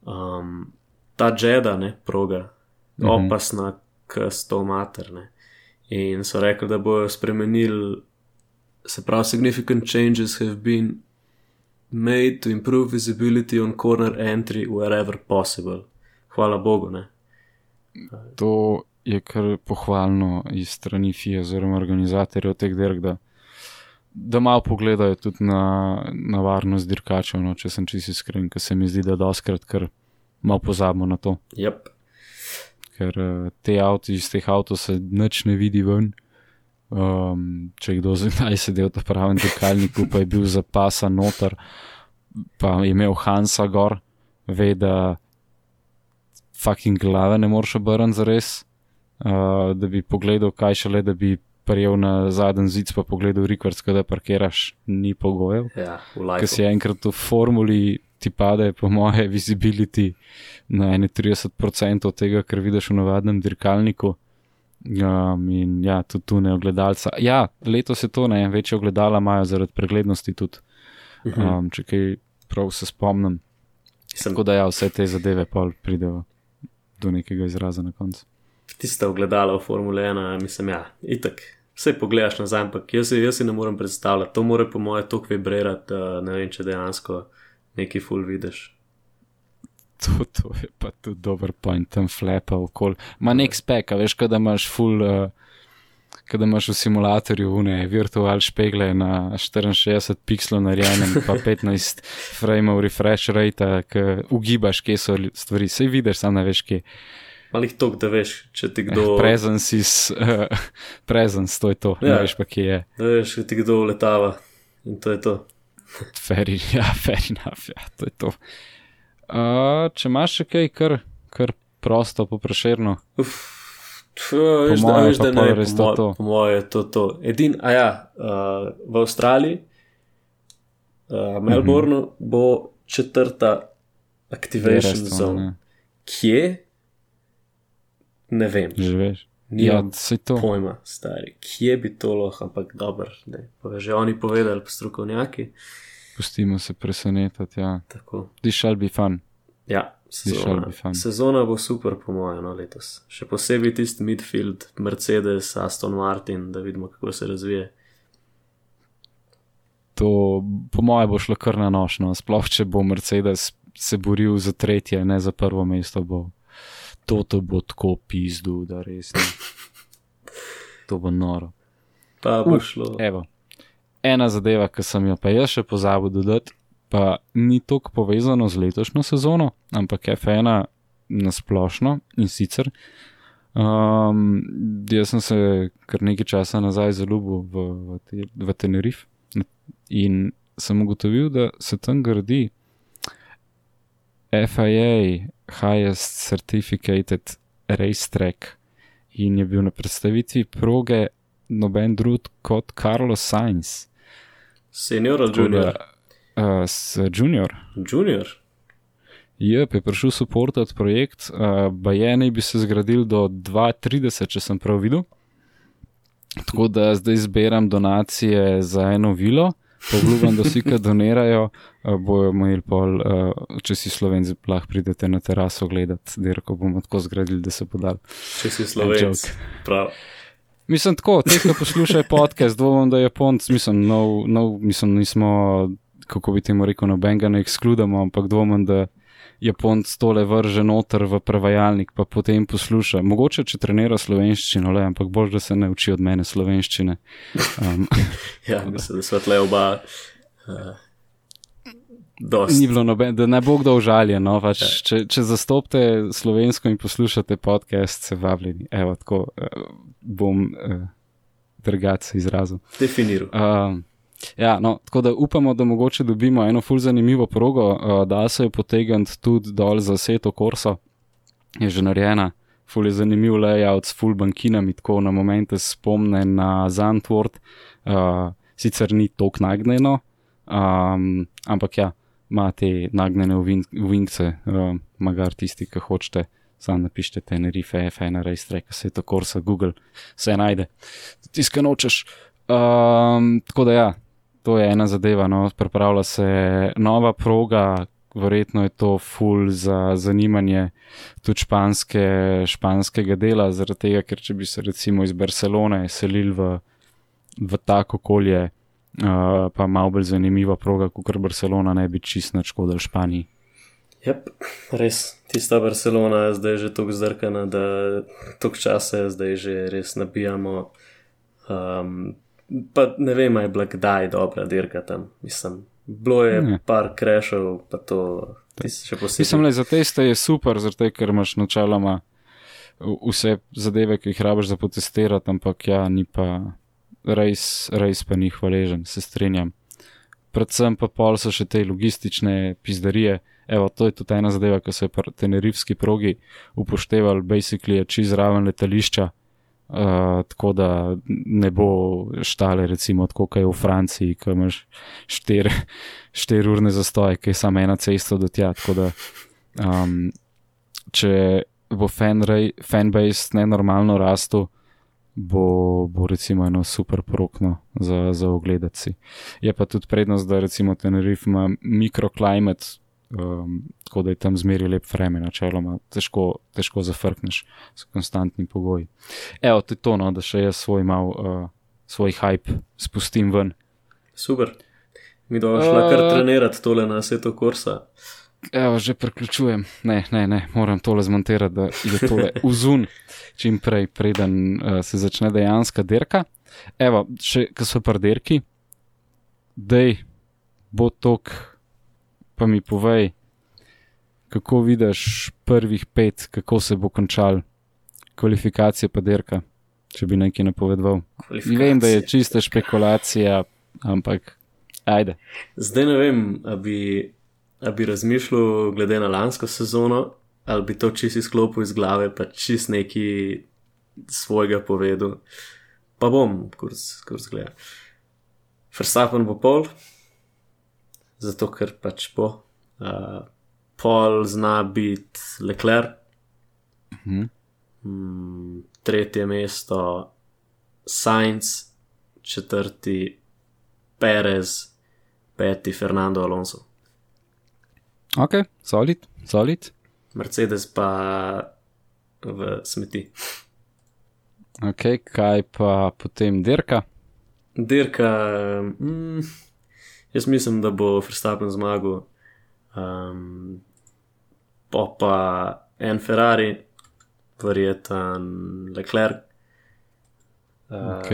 Um, ta Džeda, ne, proga, Mhm. opasna, k sto materne. In so rekli, da bojo spremenili, se pravi, significant changes have been made to improve visibility on corner entry wherever possible. Hvala Bogu, ne. To je kar pohvalno iz strani FIA oziroma organizatorjev teh dirk, da, da malo pogledajo tudi na, na varnost dirkačev, no, če sem čisto iskren, ker se mi zdi, da doskrat kar malo pozabimo na to. Yep. ker uh, te avto iz teh avtomobilov se nič ne vidi ven. Um, če kdo zdaj sedel v pravem dirkalniku, pa je bil zapasan noter, pa je imel Hansa gor, ve, da fucking glave ne moreš obrniti za res, uh, da bi pogledal, kaj šele, da bi prijel na zadnji zid, pa pogledal rekord, da parkiraš, ni pogojev Ja, lifeu. si enkrat v formuli ti pade, po moje, visibility na 31% od tega, kar vidiš v navadnem dirkalniku. Um, in ja, tudi tu ne ogledalca. Ja, letos je to ne, večje ogledala imajo zaradi preglednosti tudi. Um, če kaj prav se spomnim. Sem, Tako da ja, vse te zadeve pa pridejo do nekega izraza na koncu. Tiste ogledala v Formule 1, mislim, ja, itak. Vse pogledaš nazaj, ampak jaz, jaz si ne morem predstavljati. To more po moje toliko vibrirati, da ne vem, če dejansko neki full vidiš. [LAUGHS] To, to je pa tudi dober point, tam flepa okoli. Ma nek spek, veš, kada imaš full, uh, kada imaš v simulatorju une virtual špegle na 64 pikslov narejenem, pa [LAUGHS] 15 frameov refresh rate, ki ugibaš, kje so stvari. Sej vidiš, sam ne veš, kje. Malih tok, da veš, če ti kdo. Eh, presence is, uh, [LAUGHS] presence, to je to, ja. Ne veš pa, kje je. Da veš, če ti kdo letava. In to je to. [LAUGHS] Fair, ja, fair enough, ja, to je to. Uh, če imaš še kaj, kar, kar prosto, poprašerno. Uf, tf, veš, da, moje veš, pa da ne, res po, to po moje je to to. Edin, a ja, uh, v Avstraliji uh, Melbourneu mm -hmm. bo četrta activation zone. ne. Kje? Ne vem. Že veš. Nimam Ja, saj to. Pojma, stari. Kje bi to lahko, ampak dobro. ne. Pa že oni povedali, strokovnjaki. Pustimo se presenetiti. Ja. Tako. Shall be fun. Ja, sezona, sezona bo super, po mojem, no, letos. Še posebej tisti midfield, Mercedes, Aston Martin, da vidimo, kako se razvije. To, po mojem, bo šlo kar na nošno. Sploh, če bo Mercedes se boril za tretje, ne za prvo mesto, bo to, to bo tako pizdu, da res ne. To bo noro. Pa bo šlo. Evo. Ena zadeva, ki sem jo pa jaz še pozabil dodati, pa ni tako povezano z letošnjo sezono, ampak F1 na splošno in sicer. Um, jaz sem se kar nekaj časa nazaj zaljubil v, v, te, v Tenerif in sem ugotovil, da se tam gradi FIA, Highest Certificated Racetrack, in je bil na predstavitvi proge noben drug kot Carlos Sainz. Senior ali junior? Uh, s junior. Junior. Jep, je prišel suportati projekt, uh, Bajene bi se zgradil do 2030, če sem prav videl. Tako da zdaj zbiram donacije za eno vilo, obljubim, da vsi, ki donirajo, uh, bojo imeli pol, uh, če si slovenci, lahko pridete na teraso gledati, dirko bomo tako zgradili, da se podal. Če si slovenc. Prav. Mislim tako, te, ki poslušajo podcast, dvomim, da je Japonc, mislim, nov, nov, mislim, nismo, kako bi temu rekel, nobenega ne ekskludamo, ampak dvomim, da Japonc tole vrže noter v prevajalnik, pa potem posluša. Mogoče, če trenira slovenščino, le, ampak bolj, da se ne uči od mene slovenščine. Um, [LAUGHS] Ja, mislim, da so tle oba. Uh, dost. ni bilo noben, da ne bo kdo užaljen. No, pač, če, če zastopite slovensko in poslušate podcast, se vabljeni. Evo, tako uh, bom uh, drugače izrazil. Definiral. Um, ja, no, tako da upamo, da mogoče dobimo eno ful zanimivo progo, uh, da se je potegniti tudi dol za Seto Korso, je že narejena. Ful je zanimiv layout s full bankinami, tako na momente spomne na Zantwort, uh, sicer ni tako nagnjeno, um, ampak ja, ima te nagnjene uvinkce, uh, magar tisti, ki hočete, sam napišite Tenerife, F1, Racetrack, Seto Korso, Google, vse najde. Tiskaj nočeš. Um, tako da ja, to je ena zadeva. No. Pripravlja se nova proga, verjetno je to full za zanimanje tudi španske, španskega dela, zaradi tega, ker če bi se recimo iz Barcelone selili v, v tako okolje, uh, pa malo bolj zanimiva proga, kot Barcelona, ne bi čist nič škodil Španiji. Yep, res, tista Barcelona je zdaj že tako zdrkana, da toliko časa je zdaj že res nabijamo. Um, pa ne vem, aj bila kdaj dobra dirka tam. Mislim, bilo je Ne. par krešov, pa to še posebej. Mislim, da za teste je super, zato ker imaš načeloma vse zadeve, ki jih rabiš za potestirati, ampak ja, ni pa res, res pa ni hvaležen, se strinjam. Predvsem pa pol so še te logistične pizdarije. Evo, to je tudi ena zadeva, ki so jo pri tenerifski progi upoštevali, basically je čez raven letališča. Uh, tako da ne bo štale, recimo, tako kot je v Franciji, ki imaš 4 urne zastoje, ki je samo ena cesta do tja. Tako da, um, če bo fanbase nenormalno rastu, bo, bo recimo eno super prokno za, za ogledati. Je pa tudi prednost, da recimo Tenerife ima mikroklimat, um, tako da je tam zmeri lep vreme, načeloma težko, težko zafrkneš s konstantnim pogoji. Evo, to je to, no, da še jaz svoj mal, uh, svoj hype spustim ven. Super. Mi bomo šla kar Uh, trenirati tole na svetu korsa. Evo, že priključujem. Ne, ne, ne, moram tole zmontirati, da je tole [LAUGHS] vzun čim prej, preden uh, se začne dejanska dirka. Evo, še ko so pri dirki, dej, bo tok, pa mi povej, kako vidiš prvih pet, kako se bo končal kvalifikacije pa dirka, če bi nekaj napovedal. Vem, da je čista špekulacija, ampak ajde. Zdaj ne vem, a bi, a bi razmišljal glede na lansko sezono, ali bi to čist izklopil iz glave, pa čist neki svojega povedal. Pa bom, kurs, kurs gleda. Verstappen bo pol, zato ker pač bo. Uh, pol zna biti Leclerc, Mhm. mm, tretje mesto Sainz, četrti Perez, peti Fernando Alonso. Ok, solid, solid. Mercedes pa v smeti. Ok, kaj pa potem dirka? Dirka, mm, jaz mislim, da bo Verstappen zmagal, um, pa pa en Ferrari, verjeten Leclerc. Um, Ok.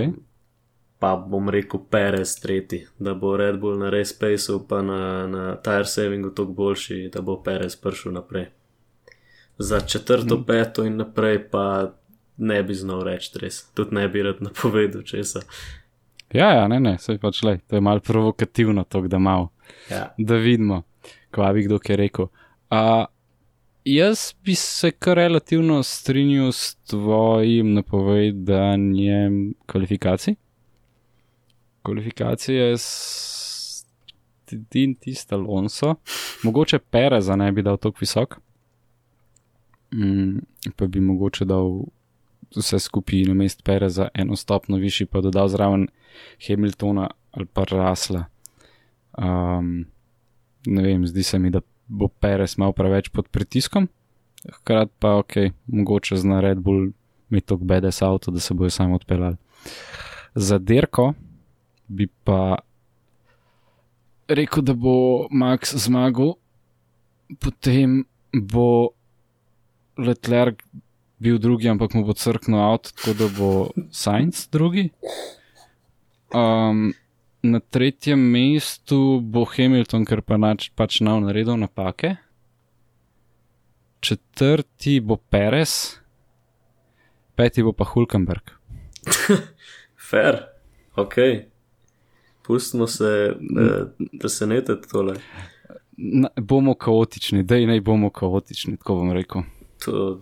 Pa bom rekel Perez tretji, da bo Red Bull na Race Paceu, pa na, na Tire Savingu toliko boljši, da bo Perez prišel naprej. Za četrto, peto in naprej pa ne bi znal reči res, tudi ne bi rad napovedal česa. Ja, ja, ne, ne, sej pač le, to je malo provokativno, to, da malo, Ja. da vidimo, kva bi kdo kaj rekel. A, jaz bi se kar relativno strinjal s tvojim napovedanjem kvalifikacij. Kvalifikacije s Tin tista Alonso, mogoče Pereza ne bi dal tako visok, mm, pa bi mogoče dal vse skupaj na mest Pereza eno stopno višji, pa dodal zraven Hamiltona ali pa Rasla. Um, ne vem, zdi se mi, da bo Perez mal preveč pod pritiskom, hkrati pa ok, mogoče zna Red Bull imeti tako bedes avto, da se bojo samo odpeljali. Za dirko bi pa rekel, da bo Max zmagal, potem bo Leclerc bil drugi, ampak mu bo crknil avto, tako da bo Sainz drugi. Um, na tretjem mestu bo Hamilton, ker pa nač, pač nav naredil napake. Četrti bo Perez, peti bo pa Hulkenberg. [LAUGHS] Fair, ok. Pustimo se, da, se ne te tole. Na, bomo kaotični, da naj bomo kaotični, tako bom rekel. To,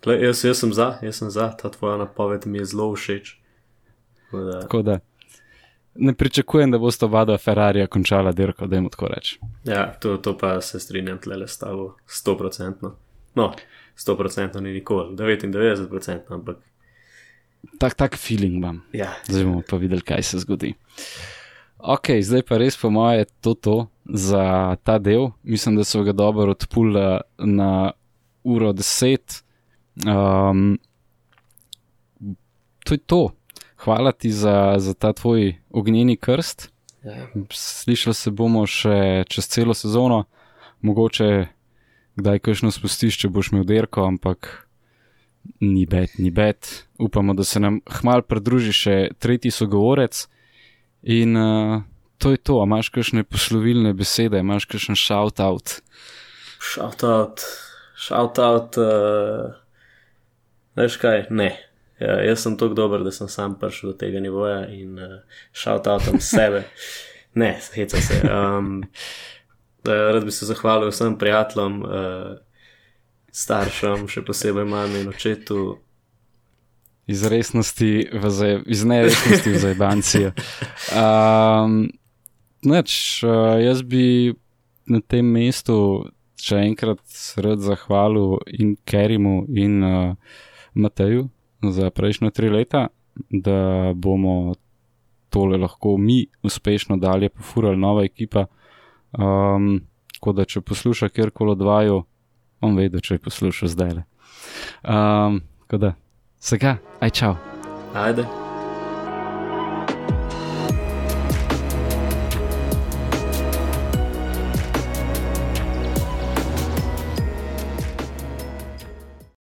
tle, jaz, jaz sem za, jaz sem za, ta tvoja napoved mi je zelo všeč. Tako Da, Tako da ne pričakujem, da boste oba dva Ferrarija končala dirko, da jim tako reč. ja, to, to pa se strinjam tle s tabo, 100%. No, 100% ni nikoli, 99%, ampak Tak, tak feeling imam. ja, Zdaj bomo pa videli, kaj se zgodi. Ok, zdaj pa res po moje to to za ta del. Mislim, da so ga dobro odpula na uro 10. Um, to je to. Hvala ti za, za ta tvoj ognjeni krst. ja. Slišali se bomo še čez celo sezono, mogoče kdaj kakšno spustiš, če boš imel derko, ampak ni bed, ni bed. Upamo, da se nam hmal pridruži še tretji sogovorec. In uh, to je to, a imaš kakšne poslovilne besede, imaš kakšen shout out. Shout out, shout out, uh, veš kaj, ne. Ja, jaz sem tako dober, da sem sam prišel do tega nivoja in uh, shout outam sebe. Ne, heca se. Um, rad bi se zahvalil vsem prijateljem, uh, staršem, še posebej mami in očetu. Iz resnosti, v zaj, iz neresnosti v zajbancijo. Um, Noč, uh, jaz bi na tem mestu še enkrat rad zahvalil in Kerimu in uh, Mateju za prejšnjo tri leta, da bomo tole lahko mi uspešno dalje pofurali, nova ekipa. Um, tako da, če posluša kjerkoli od vaju, on ve, da če je poslušal zdaj le. Um, tako da, vsega, aj čau. Ajde.